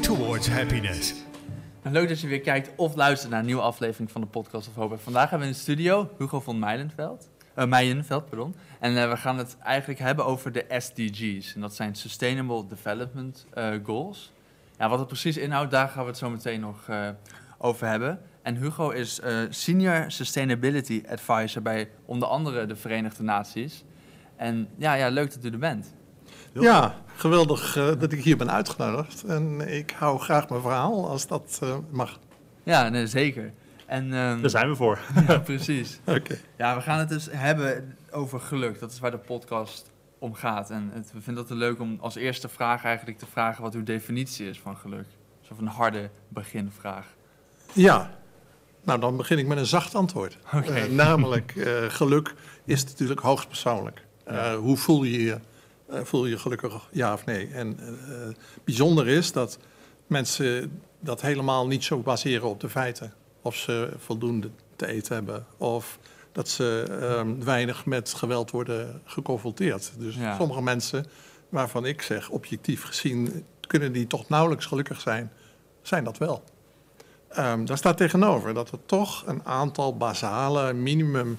towards happiness. Leuk dat je weer kijkt of luistert naar een nieuwe aflevering van de Podcast of. En vandaag hebben we in de studio Hugo van Meijenveld. eh Meijenveld, pardon. En eh, we gaan het eigenlijk hebben over de SDG's. En dat zijn Sustainable Development eh, Goals. Ja, wat het precies inhoudt, daar gaan we het zo meteen nog over hebben. En Hugo is Senior Sustainability Advisor bij onder andere de Verenigde Naties. En ja, ja leuk dat u er bent. Ja, geweldig eh, dat ik hier ben uitgenodigd. En ik hou graag mijn verhaal als dat eh, mag. Ja, nee, zeker. En, ehm, Daar zijn we voor. ja, precies. Oké. Ja, we gaan het dus hebben over geluk. Dat is waar de podcast om gaat. En het, we vinden het leuk om als eerste vraag eigenlijk te vragen wat uw definitie is van geluk. Zo van een harde beginvraag. Ja, nou dan begin ik met een zacht antwoord. Oké. Eh, namelijk, eh, geluk is natuurlijk hoogst persoonlijk. Eh, hoe voel je je? Eh, voel je je gelukkig, ja of nee? En eh, bijzonder is dat mensen dat helemaal niet zo baseren op de feiten. Of ze voldoende te eten hebben. Of dat ze ehm, weinig met geweld worden geconfronteerd. Dus Ja. sommige mensen, waarvan ik zeg, objectief gezien, kunnen die toch nauwelijks gelukkig zijn, zijn dat wel. Ehm, daar staat tegenover dat er toch een aantal basale minimum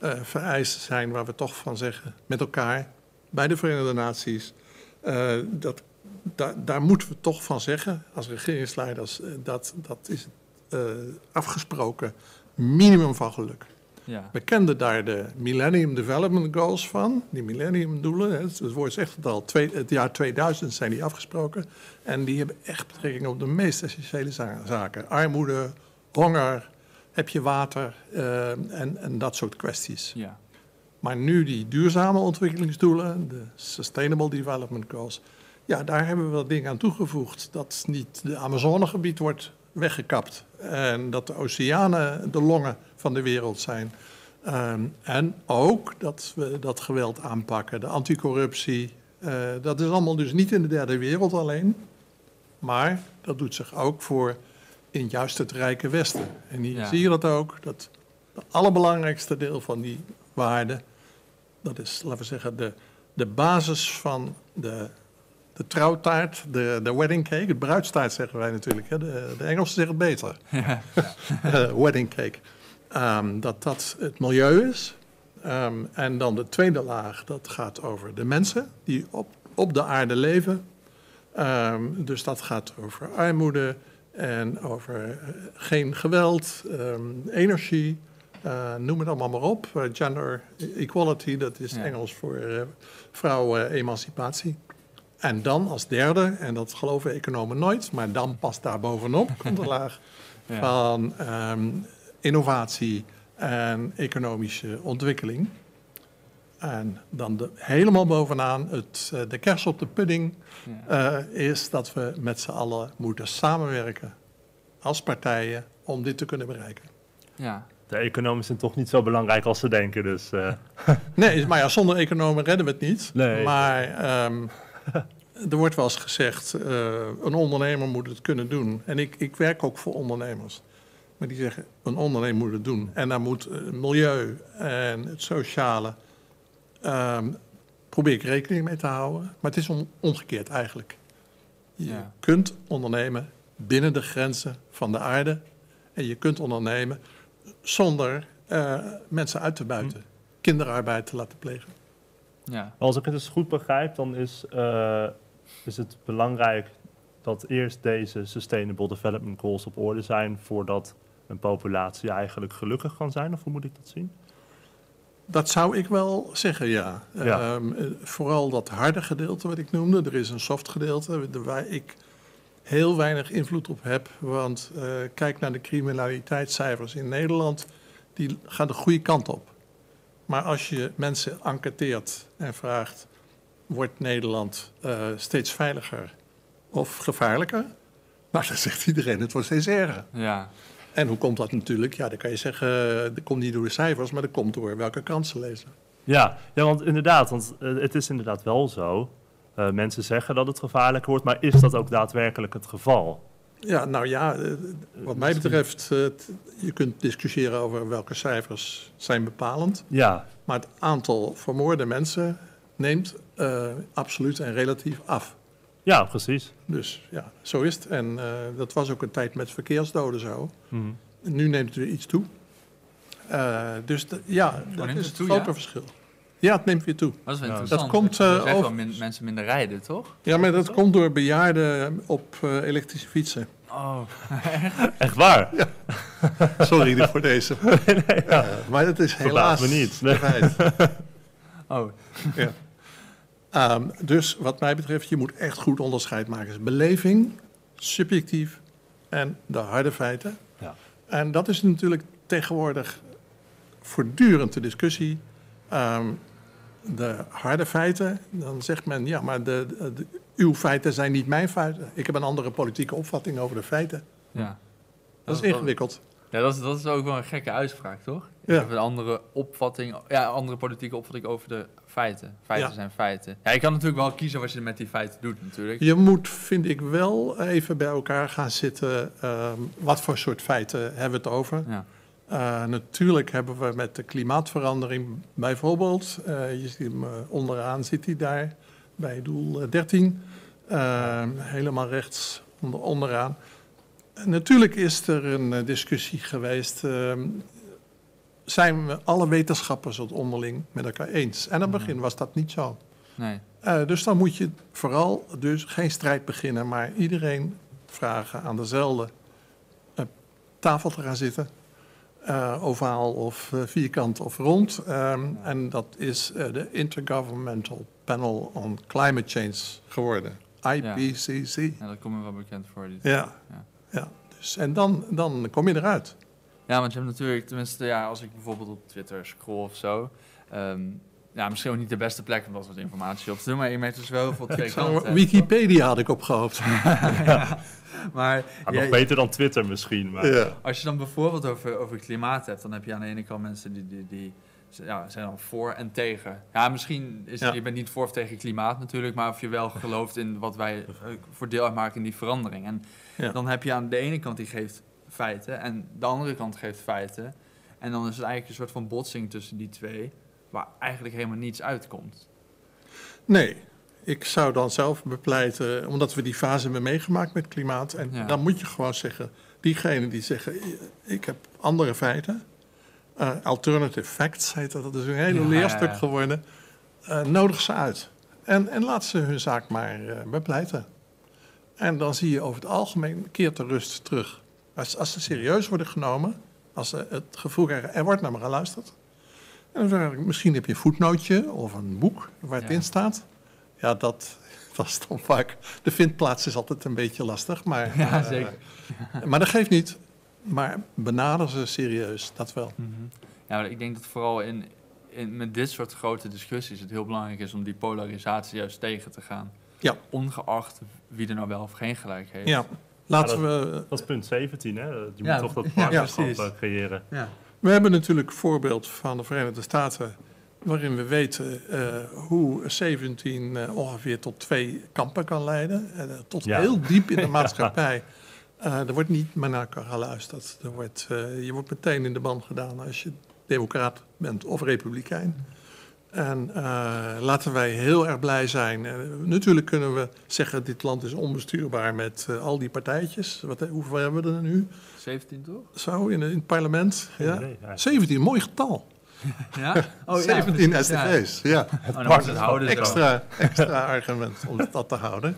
eh, vereisten zijn waar we toch van zeggen met elkaar bij de Verenigde Naties. eh, dat, da- daar moeten we toch van zeggen als regeringsleiders eh, dat dat is het eh, afgesproken minimum van geluk. Ja, We kenden daar de Millennium Development Goals van, die millenniumdoelen. hè, Het woord zegt het al, twee, het jaar 2000 zijn die afgesproken. En die hebben echt betrekking op de meest essentiële za- zaken. Armoede, honger, heb je water en, en dat soort kwesties. ja, Maar nu die duurzame ontwikkelingsdoelen, de Sustainable Development Goals, ja, daar hebben we wel dingen aan toegevoegd. Dat niet de Amazonegebied wordt weggekapt en dat de oceanen de longen van de wereld zijn. Ehm, en ook dat we dat geweld aanpakken, de anticorruptie. eh, dat is allemaal dus niet in de derde wereld alleen, maar dat doet zich ook voor in juist het rijke Westen. En hier Ja. zie je dat ook, dat het allerbelangrijkste deel van die waarde, dat is, laten we zeggen, de, de basis van de, de trouwtaart, de, de wedding cake. Het bruidstaart zeggen wij natuurlijk, hè. De, de Engelsen zeggen het beter. ja, Eh, wedding cake. Ehm, dat dat het milieu is. Ehm, en dan de tweede laag, dat gaat over de mensen die op, op de aarde leven. Ehm, dus dat gaat over armoede en over eh, geen geweld, energie, noem het allemaal maar op. Eh, gender equality, dat is Ja. Engels voor eh vrouwen-emancipatie. En dan als derde, en dat geloven economen nooit, maar dan pas daar bovenop komt de laag ja. van ehm, innovatie en economische ontwikkeling. En dan de, helemaal bovenaan, het, eh, de kers op de pudding, ja. eh, is dat we met z'n allen moeten samenwerken als partijen om dit te kunnen bereiken. ja. De economen zijn toch niet zo belangrijk als ze denken. Dus eh, Nee, maar ja, zonder economen redden we het niet. Nee. Maar ehm, er wordt wel eens gezegd, eh, een ondernemer moet het kunnen doen. En ik, ik werk ook voor ondernemers. Maar die zeggen, een ondernemer moet het doen. En daar moet het milieu en het sociale, ehm, probeer ik rekening mee te houden. Maar het is om, omgekeerd eigenlijk. Je Ja. kunt ondernemen binnen de grenzen van de aarde. En je kunt ondernemen zonder eh, mensen uit te buiten. Kinderarbeid te laten plegen. ja. als ik het dus goed begrijp, dan is, eh, is het belangrijk dat eerst deze Sustainable Development Goals op orde zijn voordat een populatie eigenlijk gelukkig kan zijn. Of hoe moet ik dat zien? Dat zou ik wel zeggen, ja. Ja. Ehm, eh, vooral dat harde gedeelte wat ik noemde. Er is een soft gedeelte de- waar ik heel weinig invloed op heb. Want eh, kijk naar de criminaliteitscijfers in Nederland. Die gaan de goede kant op. Maar als je mensen enquêteert en vraagt... wordt Nederland eh, steeds veiliger of gevaarlijker? Nou, dan zegt iedereen, het wordt steeds erger. ja. En hoe komt dat natuurlijk? Ja, dan kan je zeggen, eh, dat komt niet door de cijfers... maar dat komt door welke ze lezen. Ja, ja want inderdaad, want het is inderdaad wel zo. Eh, mensen zeggen dat het gevaarlijk wordt, maar is dat ook daadwerkelijk het geval? Ja, nou ja, eh, wat mij betreft, eh, je kunt discussiëren over welke cijfers zijn bepalend. Ja, Maar het aantal vermoorde mensen neemt eh, absoluut en relatief af. Ja, precies. Dus ja, zo is het. En eh, dat was ook een tijd met verkeersdoden zo. Mhm. Nu neemt het weer iets toe. Eh, dus ja, dat is het grote ja? verschil. Ja, het neemt weer toe. Dat is wel Ja. interessant. Dat komt, eh, wel over- min- mensen minder rijden, toch? Ja, maar dat komt door bejaarden op eh, elektrische fietsen. Oh, Echt waar? Sorry voor deze. Eh, maar dat is helaas me niet. feit. oh. Ja. Ehm, dus wat mij betreft, je moet echt goed onderscheid maken. Dus beleving, subjectief en de harde feiten. Ja. En dat is natuurlijk tegenwoordig voortdurend de discussie. Ehm, de harde feiten, dan zegt men, ja, maar de, de- de- uw feiten zijn niet mijn feiten. Ik heb een andere politieke opvatting over de feiten. Ja. Dat is ingewikkeld. Ja, dat is, dat is ook wel een gekke uitspraak, toch? Ik Ja. heb een andere opvatting, ja, andere politieke opvatting over de feiten. Feiten Ja. zijn feiten. Ja, je kan natuurlijk wel kiezen wat je met die feiten doet, natuurlijk. Je moet, vind ik, wel even bij elkaar gaan zitten. ehm, wat voor soort feiten hebben we het over? Ja. Uh, natuurlijk hebben we met de klimaatverandering bijvoorbeeld, uh, je ziet hem uh, onderaan zit hij daar bij doel uh, 13, helemaal rechts onder, onderaan. En natuurlijk is er een discussie geweest, ehm, zijn we alle wetenschappers het onderling met elkaar eens? En aan het begin was dat niet zo. Nee. Dus dan moet je vooral dus geen strijd beginnen, maar iedereen vragen aan dezelfde tafel te gaan zitten. Uh, ovaal of uh, vierkant of rond. Um, en dat is uh, de Intergovernmental Panel on Climate Change geworden. IPCC. Ja, ja dat komt me wel bekend voor. Die ja. ja. ja. Dus, en dan, dan kom je eruit. Ja, want je hebt natuurlijk, tenminste, ja, als ik bijvoorbeeld op Twitter scroll of zo. Um, ja, misschien ook niet de beste plek om dat soort informatie op te doen, maar je merkt dus wel heel veel twee kanten. Wikipedia had ik opgehoopt. ja. Maar, ja, nog beter dan Twitter misschien. Maar. Ja. Als je dan bijvoorbeeld over, over klimaat hebt, dan heb je aan de ene kant mensen die, die, die ja, zijn dan voor en tegen. Ja, misschien is ja. je bent niet voor of tegen klimaat natuurlijk, maar of je wel gelooft in wat wij voor deel uitmaken in die verandering. En ja. dan heb je aan de ene kant die geeft feiten en de andere kant geeft feiten. En dan is het eigenlijk een soort van botsing tussen die twee, waar eigenlijk helemaal niets uitkomt. Nee, ik zou dan zelf bepleiten, omdat we die fase hebben meegemaakt met klimaat. En ja. dan moet je gewoon zeggen, diegenen die zeggen, ik heb andere feiten. Uh, alternative facts heet dat, dat is een hele ja, leerstuk ja, geworden. Uh, nodig ze uit. En, en laat ze hun zaak maar uh, bepleiten. En dan zie je over het algemeen keert de rust terug. Als, als ze serieus worden genomen, als ze het gevoel krijgen, er wordt naar me geluisterd. En dan ik, misschien heb je een voetnootje of een boek waar het in staat. Ja, dat, dat is dan vaak. De vindplaats is altijd een beetje lastig, maar. Ja, zeker. Uh, maar dat geeft niet. Maar benader ze serieus, dat wel. Mm -hmm. Ja, ik denk dat vooral in, in, met dit soort grote discussies het heel belangrijk is om die polarisatie juist tegen te gaan. Ja. Ongeacht wie er nou wel of geen gelijk heeft. Ja. Laten ja, dat, we. Dat is punt 17, hè? Je ja, moet toch dat ja, partnerschap uh, creëren. Ja. We hebben natuurlijk een voorbeeld van de Verenigde Staten. waarin we weten uh, hoe 17 uh, ongeveer tot twee kampen kan leiden. Uh, tot Ja. heel diep in de maatschappij. Er wordt niet meer naar elkaar geluisterd. Er wordt, je wordt meteen in de band gedaan als je democraat bent of republikein. En uh, laten wij heel erg blij zijn. Uh, natuurlijk kunnen we zeggen, dit land is onbestuurbaar met uh, al die partijtjes. Wat, hoeveel hebben we er nu? 17 toch? Zo, in, in het parlement. Ja? idee, eigenlijk. 17, mooi getal. Ja? Oh, 17 precies, ja. SDG's, ja. Oh, het houden zo. Extra, extra argument om dat te houden.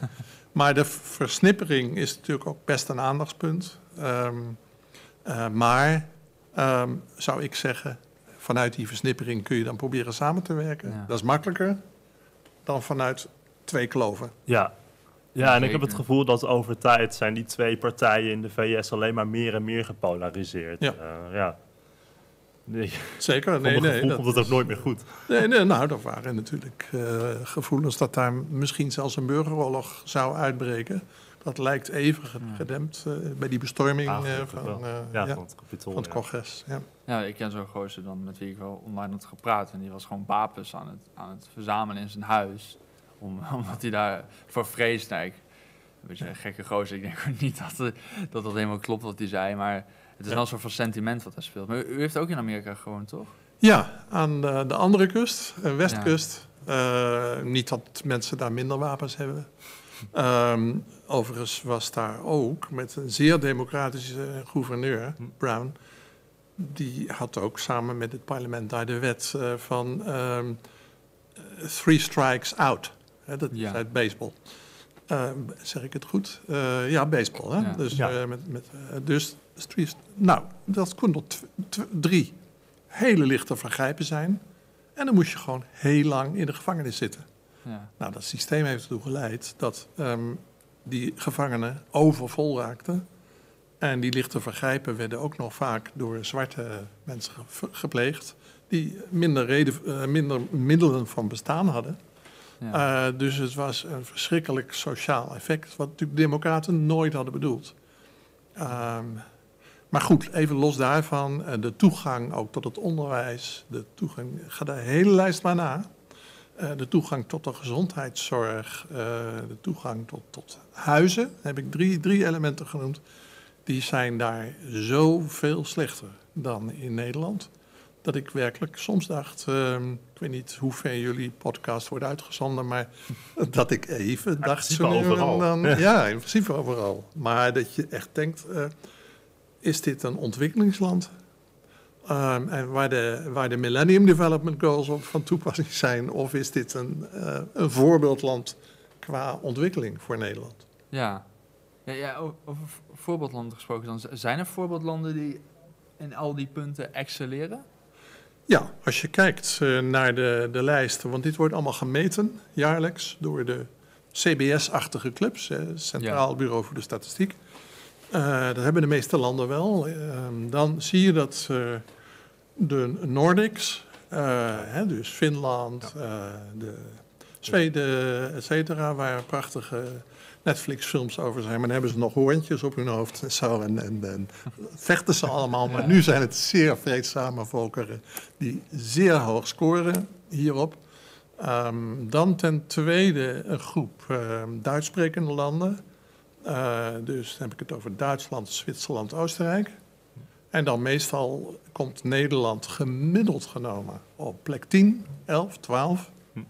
Maar de versnippering is natuurlijk ook best een aandachtspunt. Um, uh, maar um, zou ik zeggen, vanuit die versnippering kun je dan proberen samen te werken. Ja. Dat is makkelijker dan vanuit twee kloven. Ja. Ja, en ik heb het gevoel dat over tijd zijn die twee partijen in de VS alleen maar meer en meer gepolariseerd. Ja. Uh, ja. Nee, Zeker, nee, nee. gevoel dat komt het ook nooit meer goed. Nee, nee, nou, er waren natuurlijk eh, gevoelens dat daar misschien zelfs een burgeroorlog zou uitbreken. Dat lijkt even gedempt eh, bij die bestorming Ah, eh, van, eh, ja, ja, van het kapitool. van het ja. congres. Ja. Ja, ik ken zo'n gozer dan met wie ik wel online had gepraat. En die was gewoon wapens aan het, aan het verzamelen in zijn huis. Om, omdat hij daar voor vreesde. Nou, ik- Een beetje een gekke gozer. Ik denk ook niet dat, eh, dat dat helemaal klopt wat hij zei. Maar het is Ja. wel een soort van sentiment wat daar speelt. Maar u, u heeft ook in Amerika gewoond, toch? Ja, aan de, de andere kust, westkust. Eh, niet dat mensen daar minder wapens hebben. Ehm, overigens was daar ook met een zeer democratische gouverneur, Hm. Brown. Die had ook samen met het parlement daar de wet eh, van ehm, eh, three strikes out. Hè, dat Ja. is uit baseball. Ehm, zeg ik het goed? Eh, ja, baseball. Hè? Ja. Dus, Ja. eh, met, met, dus three- nou, dat kon tot drie hele lichte vergrijpen zijn. En dan moest je gewoon heel lang in de gevangenis zitten. Ja. Nou, dat systeem heeft ertoe geleid dat ehm, die gevangenen overvol raakten. En die lichte vergrijpen werden ook nog vaak door zwarte mensen ge- gepleegd. Die minder, reden, eh, minder middelen van bestaan hadden. Ja. Eh, dus het was een verschrikkelijk sociaal effect. Wat natuurlijk de Democraten nooit hadden bedoeld. Ehm, maar goed, even los daarvan. eh, de toegang ook tot het onderwijs. De toegang, ga de hele lijst maar na. Eh, de toegang tot de gezondheidszorg, eh, de toegang tot, tot huizen, heb ik drie, drie elementen genoemd. Die zijn daar zoveel slechter dan in Nederland. Dat ik werkelijk soms dacht, ehm, ik weet niet hoe ver jullie podcast wordt uitgezonden, maar dat ik even dacht zo overal. dan, ja, in principe overal. Maar dat je echt denkt, eh, is dit een ontwikkelingsland? Ehm, en waar de, waar de Millennium Development Goals op van toepassing zijn, of is dit een, eh, een voorbeeldland qua ontwikkeling voor Nederland? Ja. Ja, ja, over voorbeeldlanden gesproken dan. Zijn er voorbeeldlanden die in al die punten excelleren? Ja, als je kijkt eh, naar de, de lijst, want dit wordt allemaal gemeten jaarlijks door de CBS-achtige clubs, eh, Centraal Bureau voor de Statistiek. Eh, dat hebben de meeste landen wel. Ehm, dan zie je dat de Nordics, eh, hè, dus Finland, eh, de Zweden, et cetera, waar prachtige Netflix-films over zijn. Maar dan hebben ze nog hoorntjes op hun hoofd en zo. En, en, en vechten ze allemaal. Maar nu zijn het zeer vreedzame volkeren die zeer hoog scoren hierop. Ehm, dan ten tweede een groep ehm Duitssprekende landen. Eh, dus dan heb ik het over Duitsland, Zwitserland, Oostenrijk. En dan meestal komt Nederland gemiddeld genomen op plek 10, 11, 12 Hm.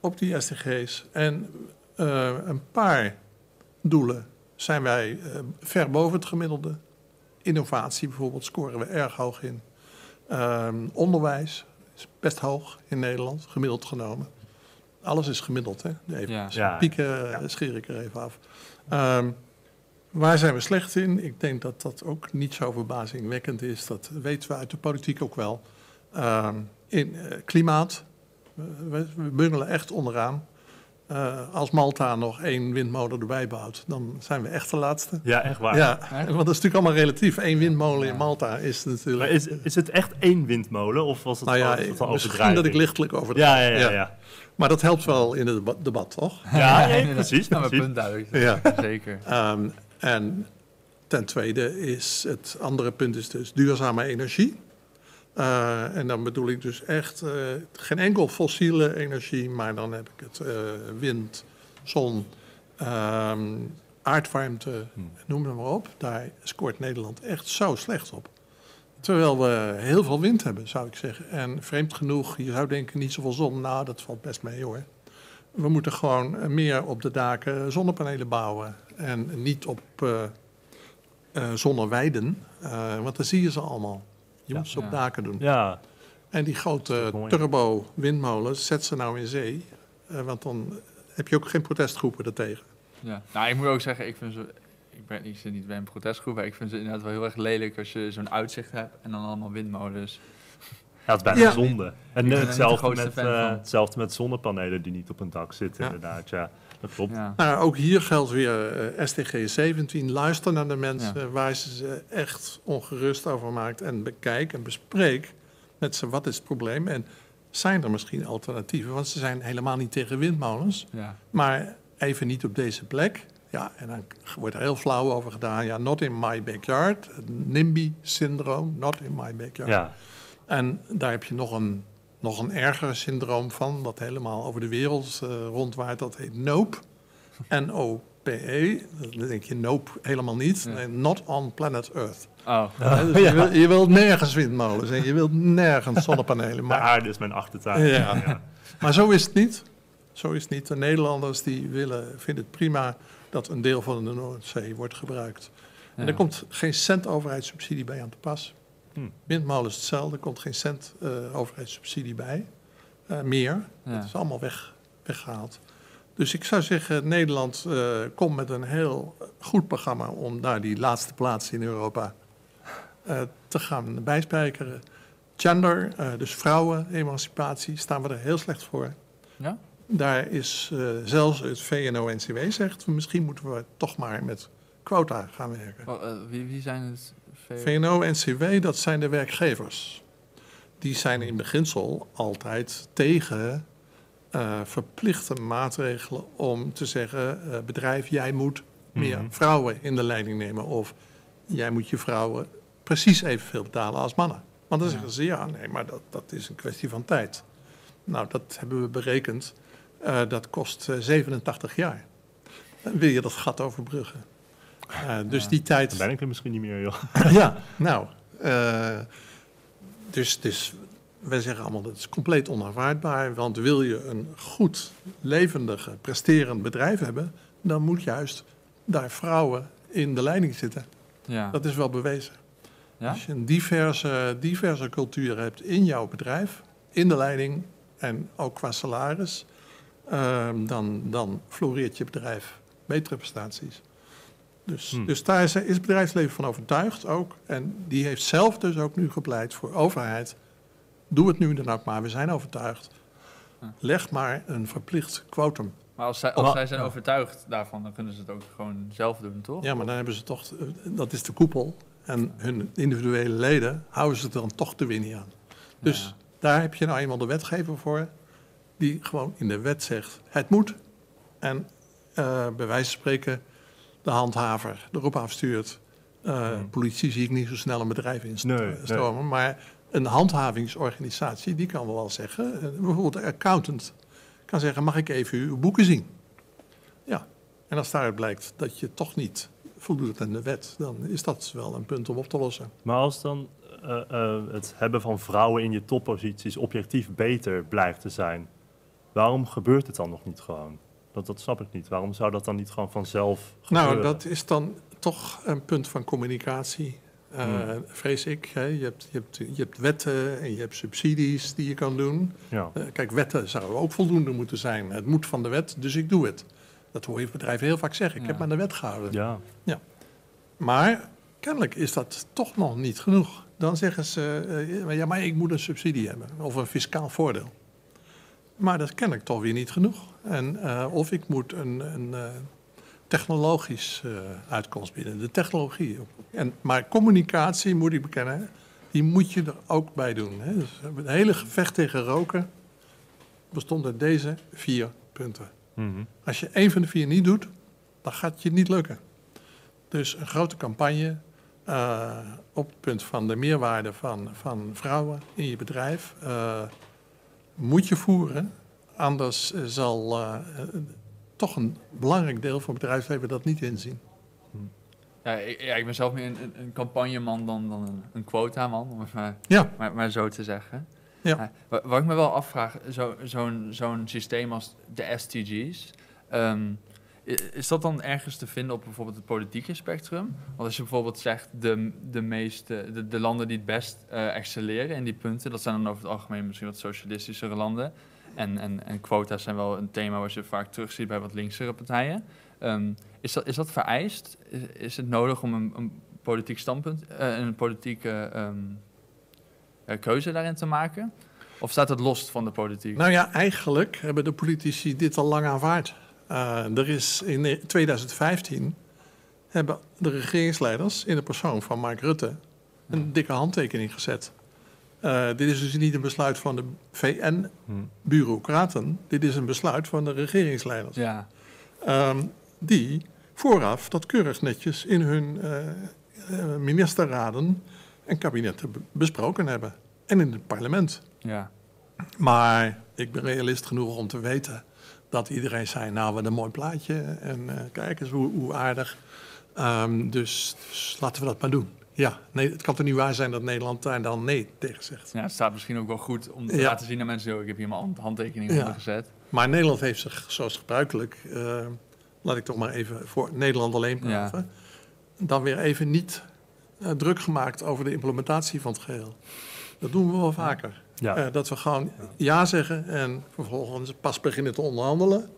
op die SDG's. En eh, een paar doelen zijn wij eh, ver boven het gemiddelde. Innovatie bijvoorbeeld scoren we erg hoog in. Ehm, onderwijs is best hoog in Nederland, gemiddeld genomen. Alles is gemiddeld, hè? Even, Ja. Ja. Pieken eh, scheer ik er even af. Ehm, waar zijn we slecht in? Ik denk dat dat ook niet zo verbazingwekkend is. Dat weten we uit de politiek ook wel. Ehm, in eh, klimaat, we, we bungelen echt onderaan. Eh, als Malta nog één windmolen erbij bouwt, dan zijn we echt de laatste. Ja, echt waar. Ja, Echt? want dat is natuurlijk allemaal relatief. Eén windmolen Ja. in Malta is natuurlijk... Maar is, is het echt één windmolen of was het nou ja, al misschien dat ik lichtelijk over Ja, ja, ja. ja. Maar dat helpt wel in het debat, toch? Ja, ja, inderdaad. precies, Ja, mijn precies. punt duidelijk. Ja. Zeker. Ehm, en ten tweede is het andere punt is dus duurzame energie. Eh, en dan bedoel ik dus echt eh, geen enkel fossiele energie, maar dan heb ik het eh, wind, zon, ehm, aardwarmte, Hmm. noem het maar op. Daar scoort Nederland echt zo slecht op. Terwijl we heel veel wind hebben, zou ik zeggen. En vreemd genoeg, je zou denken niet zoveel zon. Nou, dat valt best mee hoor. We moeten gewoon meer op de daken zonnepanelen bouwen. En niet op eh eh, zonneweiden, eh, want dan zie je ze allemaal. Je Ja. moet ze op Ja. daken doen. Ja, En die grote turbo-windmolens, zet ze nou in zee. eh, want dan heb je ook geen protestgroepen daartegen. Ja. Nou, ik moet ook zeggen, ik vind ze... Ik, ben, ik zit niet bij een protestgroep, maar ik vind ze inderdaad wel heel erg lelijk als je zo'n uitzicht hebt en dan allemaal windmolens. ja het is bijna Ja. zonde. En hetzelfde met, eh, hetzelfde met zonnepanelen die niet op een dak zitten, Ja. inderdaad. Ja, klopt. Ja. Nou, ook hier geldt weer eh, SDG 17. Luister naar de mensen waar ze ze echt ongerust over maakt. En bekijk en bespreek met ze wat is het probleem. En zijn er misschien alternatieven? Want ze zijn helemaal niet tegen windmolens. Ja. Maar even niet op deze plek. Ja, en dan wordt er heel flauw over gedaan. Ja, not in my backyard. NIMBY-syndroom, not in my backyard. Ja, En daar heb je nog een, nog een erger syndroom van, dat helemaal over de wereld eh, rondwaait. Dat heet NOPE. N-O-P-E. Dan denk je NOPE helemaal niet. Ja. Nee, not on planet Earth. Oh, dus je, wil, je wilt nergens windmolens en je wilt nergens zonnepanelen. de Maar, aarde is mijn achtertuin. Ja. Maar zo is het niet. Zo is het niet. De Nederlanders die willen, vinden het prima dat een deel van de Noordzee wordt gebruikt. En er komt geen cent overheidssubsidie bij aan te pas. Hm. Windmolen is hetzelfde, er komt geen cent eh, overheidssubsidie bij. Eh, meer. Ja. Dat is allemaal weg, weggehaald. Dus ik zou zeggen, Nederland eh, komt met een heel goed programma om naar die laatste plaats in Europa te gaan bijspijkeren. Gender, dus vrouwen-emancipatie, staan we er heel slecht voor. Ja? Daar is zelfs het VNO-NCW zegt, misschien moeten we toch maar met quota gaan werken. Eh, wie, wie zijn het? VNO-NCW, dat zijn de werkgevers. Die zijn in beginsel altijd tegen eh, verplichte maatregelen om te zeggen... eh, bedrijf, jij moet meer Mhm. vrouwen in de leiding nemen... of jij moet je vrouwen precies evenveel betalen als mannen. Want dan Ja. zeggen ze, ja, nee, maar dat, dat is een kwestie van tijd. Nou, dat hebben we berekend. Eh, dat kost eh, 87 jaar. Dan wil je dat gat overbruggen. Eh, dus Ja. die tijd... Dan ben ik er misschien niet meer, joh. ja, nou. eh, dus, dus wij zeggen allemaal dat is compleet onaanvaardbaar. Want wil je een goed, levendig, presterend bedrijf hebben, dan moet juist daar vrouwen in de leiding zitten. Ja. Dat is wel bewezen. ja? Als je een diverse, diverse cultuur hebt in jouw bedrijf, in de leiding en ook qua salaris, eh, dan, dan floreert je bedrijf. Betere prestaties. Dus, Hmm. dus daar is, is het bedrijfsleven van overtuigd ook. En die heeft zelf dus ook nu gepleit voor overheid. Doe het nu dan ook maar, we zijn overtuigd. Leg maar een verplicht quotum. Maar als zij, als Maar- zij zijn ja. overtuigd daarvan, dan kunnen ze het ook gewoon zelf doen, toch? Ja, maar dan hebben ze toch, dat is de koepel. En hun individuele leden houden ze dan toch de win niet aan. Dus Ja. daar heb je nou eenmaal de wetgever voor, die gewoon in de wet zegt: het moet. En eh, bij wijze van spreken de handhaver erop afstuurt. Eh, Hmm. Politie zie ik niet zo snel een bedrijf Nee, instromen. Maar een handhavingsorganisatie, die kan wel zeggen, eh, bijvoorbeeld de accountant, kan zeggen: mag ik even uw boeken zien? Ja. En als daaruit blijkt dat je toch niet voldoet aan de wet, dan is dat wel een punt om op te lossen. Maar als dan eh, eh, het hebben van vrouwen in je topposities objectief beter blijkt te zijn, waarom gebeurt het dan nog niet gewoon? Dat, dat snap ik niet. Waarom zou dat dan niet gewoon vanzelf gebeuren? Nou, dat is dan toch een punt van communicatie, eh, Hmm. vrees ik. Hè. Je, hebt, je, hebt, je hebt wetten en je hebt subsidies die je kan doen. Ja. Eh, kijk, wetten zouden ook voldoende moeten zijn. Het moet van de wet, dus ik doe het. Dat hoor je bedrijven heel vaak zeggen. Ik Ja. heb me aan de wet gehouden. ja. Maar kennelijk is dat toch nog niet genoeg. Dan zeggen ze, eh, ja, maar ik moet een subsidie hebben of een fiscaal voordeel. Maar dat is kennelijk toch weer niet genoeg. En, eh, of ik moet een, een eh, technologisch eh, uitkomst bieden, de technologie. En, maar communicatie, moet ik bekennen, die moet je er ook bij doen. Hè. Dus het hele gevecht tegen roken bestond uit deze vier punten. Mhm. Als je één van de vier niet doet, dan gaat het je niet lukken. Dus een grote campagne op het punt van de meerwaarde van, van vrouwen in je bedrijf moet je voeren. Anders eh, zal eh, eh, toch een belangrijk deel van het bedrijfsleven dat niet inzien. Ja, ik, ja, ik ben zelf meer een, een, een campagneman dan, dan een, een quotaman, om het maar, Ja, maar, maar zo te zeggen. Ja. wa- wat ik me wel afvraag, zo- zo'n zo'n systeem als de STG's, ehm, is dat dan ergens te vinden op bijvoorbeeld het politieke spectrum? Want als je bijvoorbeeld zegt, de, de, meeste, de, de landen die het best eh, excelleren in die punten, dat zijn dan over het algemeen misschien wat socialistischere landen. En, en, en quota's zijn wel een thema wat je vaak terugziet bij wat linksere partijen. Ehm, is, dat, is dat vereist? Is, het nodig om een, een politiek standpunt, eh, een politieke ehm, eh, keuze daarin te maken? Of staat het los van de politiek? nou ja, eigenlijk hebben de politici dit al lang aanvaard. Eh, er is in ne- 2015 hebben de regeringsleiders in de persoon van Mark Rutte een dikke handtekening gezet. Eh, dit is dus niet een besluit van de VN Hm. bureaucraten. Dit is een besluit van de regeringsleiders. Ja, Ehm, die vooraf dat keurig netjes in hun eh, eh, ministerraden en kabinetten be- besproken hebben. En in het parlement. ja. Maar ik ben realist genoeg om te weten dat iedereen zei: Nou, wat een mooi plaatje. En kijk eens hoe, hoe aardig. Ehm, dus, dus laten we dat maar doen. Ja, nee, het kan toch niet waar zijn dat Nederland daar dan nee tegen zegt. ja, het staat misschien ook wel goed om te Ja. laten zien aan mensen, "Yo, ik heb hier mijn hand- handtekening Ja. onder gezet. Maar Nederland heeft zich, zoals gebruikelijk, eh, laat ik toch maar even voor Nederland alleen praten, dan weer even niet eh, druk gemaakt over de implementatie van het geheel. Dat doen we wel vaker. Ja. Eh, dat we gewoon ja zeggen en vervolgens pas beginnen te onderhandelen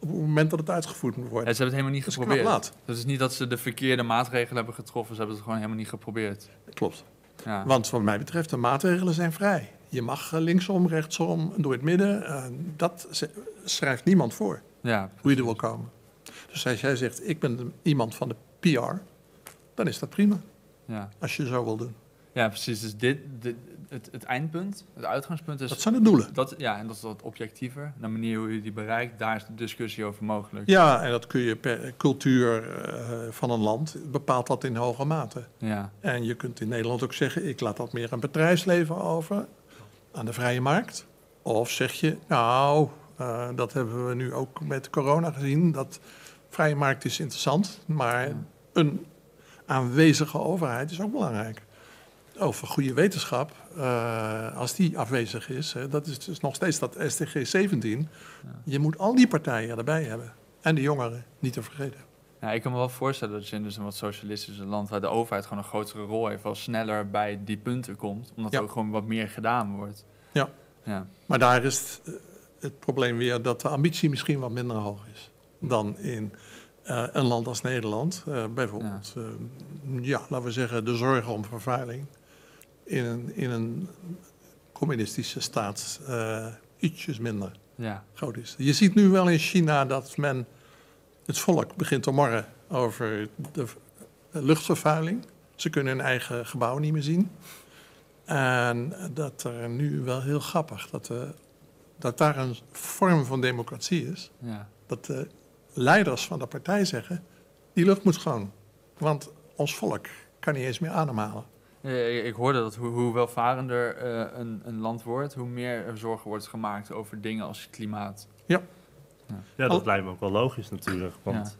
op het moment dat het uitgevoerd moet Ja, worden. ze hebben het helemaal niet Dat is geprobeerd. Het is niet dat ze de verkeerde maatregelen hebben getroffen, ze hebben het gewoon helemaal niet geprobeerd. Klopt. Ja. Want wat mij betreft, de maatregelen zijn vrij. Je mag eh, linksom, rechtsom, door het midden. eh, dat schrijft niemand voor, ja, hoe je er wil komen. Dus als jij zegt, ik ben iemand van de PR, dan is dat prima, ja. als je zo wil doen. ja, precies. Dus dit, dit, het, het eindpunt, het uitgangspunt is... Dat zijn de doelen. Dat, ja, en dat is wat objectiever. De manier hoe je die bereikt, daar is de discussie over mogelijk. Ja, en dat kun je per cultuur eh, van een land, bepaalt dat in hoge mate. Ja, En je kunt in Nederland ook zeggen, ik laat dat meer aan bedrijfsleven over, aan de vrije markt. Of zeg je, nou, eh, dat hebben we nu ook met corona gezien, dat vrije markt is interessant, maar Ja. een aanwezige overheid is ook belangrijk. Over goede wetenschap, eh, als die afwezig is, hè, dat is dus nog steeds dat SDG 17. Je moet al die partijen erbij hebben. En de jongeren, niet te vergeten. Ik kan me wel voorstellen dat je in dus een wat socialistische land waar de overheid gewoon een grotere rol heeft, wel sneller bij die punten komt, omdat Ja. er ook gewoon wat meer gedaan wordt. Ja. Ja, Maar daar is het, eh, het probleem weer dat de ambitie misschien wat minder hoog is dan in eh, een land als Nederland. Bijvoorbeeld, ja. ja, laten we zeggen, de zorgen om vervuiling in een, in een communistische staat eh, ietsjes minder ja, groot is. Je ziet nu wel in China dat men het volk begint te morren over de luchtvervuiling. Ze kunnen hun eigen gebouw niet meer zien. En dat er nu wel heel grappig, dat, eh, dat daar een vorm van democratie is. ja. Dat de leiders van de partij zeggen, die lucht moet schoon. Want ons volk kan niet eens meer ademhalen. Ja, Ik, hoorde dat hoe, hoe welvarender eh, een, een land wordt, hoe meer er zorgen wordt gemaakt over dingen als klimaat. Ja, dat Al- lijkt me ook wel logisch natuurlijk. Want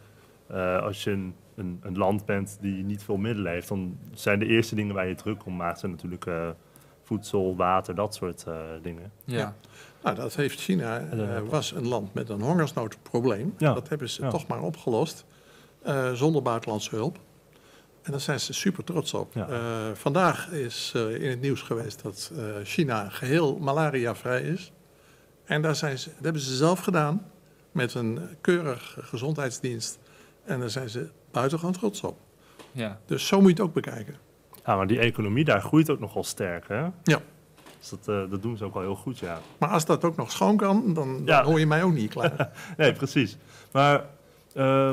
eh, als je een, een, een land bent die niet veel middelen heeft, dan zijn de eerste dingen waar je druk om maakt, zijn natuurlijk eh, voedsel, water, dat soort eh, dingen. Ja, Ja. Nou, dat heeft China, eh, eh, was een land met een hongersnoodprobleem. Ja. Dat hebben ze Ja. toch maar opgelost, eh, zonder buitenlandse hulp. En daar zijn ze super trots op. Ja. Eh, vandaag is eh, in het nieuws geweest dat eh, China geheel malariavrij is. En daar zijn ze, dat hebben ze zelf gedaan met een keurig gezondheidsdienst. En daar zijn ze buitengewoon trots op. ja. Dus zo moet je het ook bekijken. Ja, maar die economie daar groeit ook nogal sterk, hè? Ja. Dus dat, dat doen ze ook wel heel goed, ja. Maar als dat ook nog schoon kan, dan, dan Ja. hoor je mij ook niet klaar. Nee, precies. Maar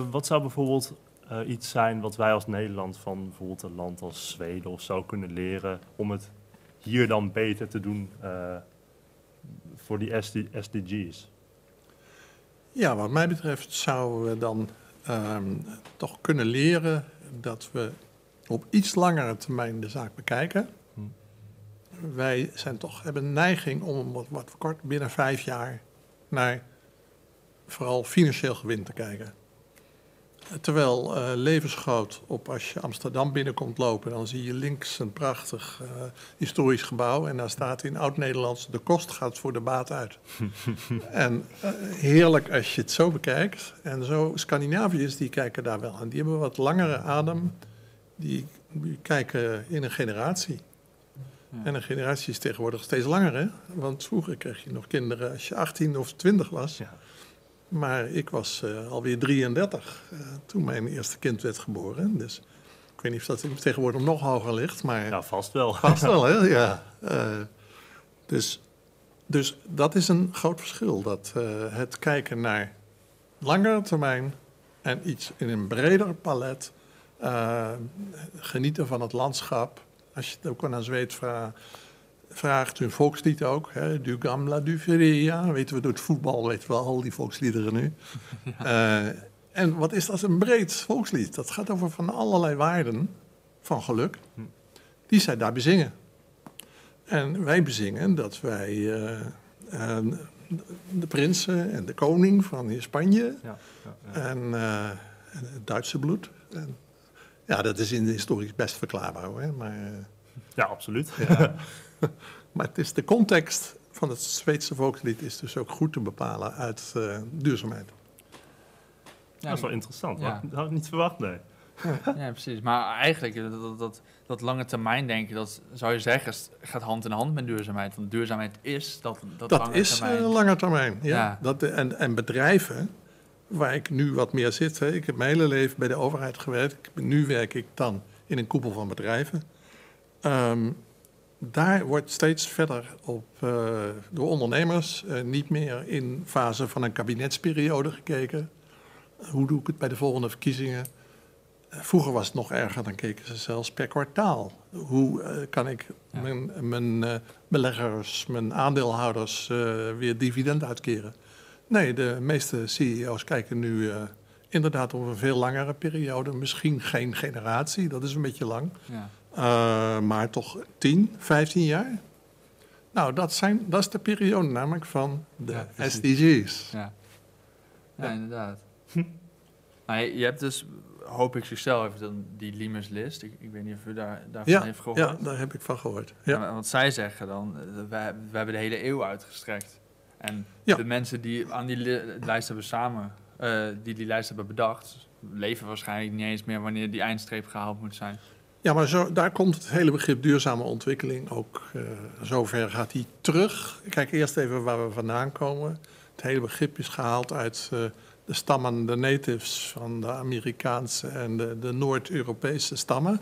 wat zou bijvoorbeeld eh, iets zijn wat wij als Nederland van bijvoorbeeld een land als Zweden of zo kunnen leren om het hier dan beter te doen eh, voor die SD SDG's? Ja, wat mij betreft zouden we dan ehm, toch kunnen leren dat we op iets langere termijn de zaak bekijken. Hm. Wij zijn toch, hebben een neiging om wat, wat kort binnen vijf jaar naar vooral financieel gewin te kijken. Terwijl eh, levensgroot op als je Amsterdam binnenkomt lopen, dan zie je links een prachtig eh, historisch gebouw. En daar staat in oud-Nederlands: de kost gaat voor de baat uit. en eh, heerlijk als je het zo bekijkt. En zo, Scandinaviërs die kijken daar wel aan. Die hebben wat langere adem. Die, die kijken in een generatie. Ja. En een generatie is tegenwoordig steeds langer, hè? Want vroeger kreeg je nog kinderen als je 18 of 20 was. Ja. Maar ik was eh, alweer 33 eh, toen mijn eerste kind werd geboren. Dus ik weet niet of dat tegenwoordig nog hoger ligt, maar Ja, vast wel. vast wel, hè? Ja. Eh, dus, dus dat is een groot verschil. Dat het kijken naar langere termijn en iets in een breder palet. genieten van het landschap. Als je het ook aan Zweed vra vraagt, hun volkslied ook. Hè, du gamla, du feria. Weten we door het voetbal, weten we al die volksliederen nu. Eh, en wat is dat een breed volkslied? Dat gaat over van allerlei waarden van geluk. Die zij daar bezingen. En wij bezingen dat wij eh, eh, de prinsen en de koning van Spanje Ja, ja, en, het Duitse bloed. En, ja, dat is in de historisch best verklaarbaar hoor. Maar, ja absoluut. ja. maar het is de context van het Zweedse volkslied is dus ook goed te bepalen uit eh, duurzaamheid. Ja, dat is wel interessant. ja. Dat had ik niet verwacht, nee. Ja, precies. Maar eigenlijk, dat, dat, dat, dat lange termijn denken, dat zou je zeggen, gaat hand in hand met duurzaamheid. Want duurzaamheid is dat, dat, Dat lange is termijn. eh, lange termijn. Ja. Ja. Dat, en, en bedrijven, waar ik nu wat meer zit. Hè. Ik heb mijn hele leven bij de overheid gewerkt. Ik ben- Nu werk ik dan in een koepel van bedrijven. Ehm, daar wordt steeds verder op eh, door ondernemers eh, niet meer in fase van een kabinetsperiode gekeken. Hoe doe ik het bij de volgende verkiezingen? Eh, Vroeger was het nog erger, dan keken ze zelfs per kwartaal. Hoe eh, kan ik Ja. mijn, mijn eh, beleggers, mijn aandeelhouders eh, weer dividend uitkeren? Nee, de meeste CEO's kijken nu eh, inderdaad op een veel langere periode. Misschien geen generatie, dat is een beetje lang. Ja. Eh, maar toch 10, 15 jaar? Nou, dat, zijn, dat is de periode namelijk van de Ja. SDG's. Ja. ja, Ja. inderdaad. Maar je, je hebt dus, hoop ik zichzelf, die Limers list. Ik, ik weet niet of u daar, daarvan Ja, heeft gehoord. ja, daar heb ik van gehoord. Ja. Wat zij zeggen dan, eh, we hebben de hele eeuw uitgestrekt. En de mensen die aan die li- lijst hebben samen, eh, die die lijst hebben bedacht, leven waarschijnlijk niet eens meer wanneer die eindstreep gehaald moet zijn. Ja, maar zo, daar komt het hele begrip duurzame ontwikkeling ook. eh zover gaat hij terug. Kijk eerst even waar we vandaan komen. Het hele begrip is gehaald uit eh, de stammen, de natives van de Amerikaanse en de, de Noord-Europese stammen.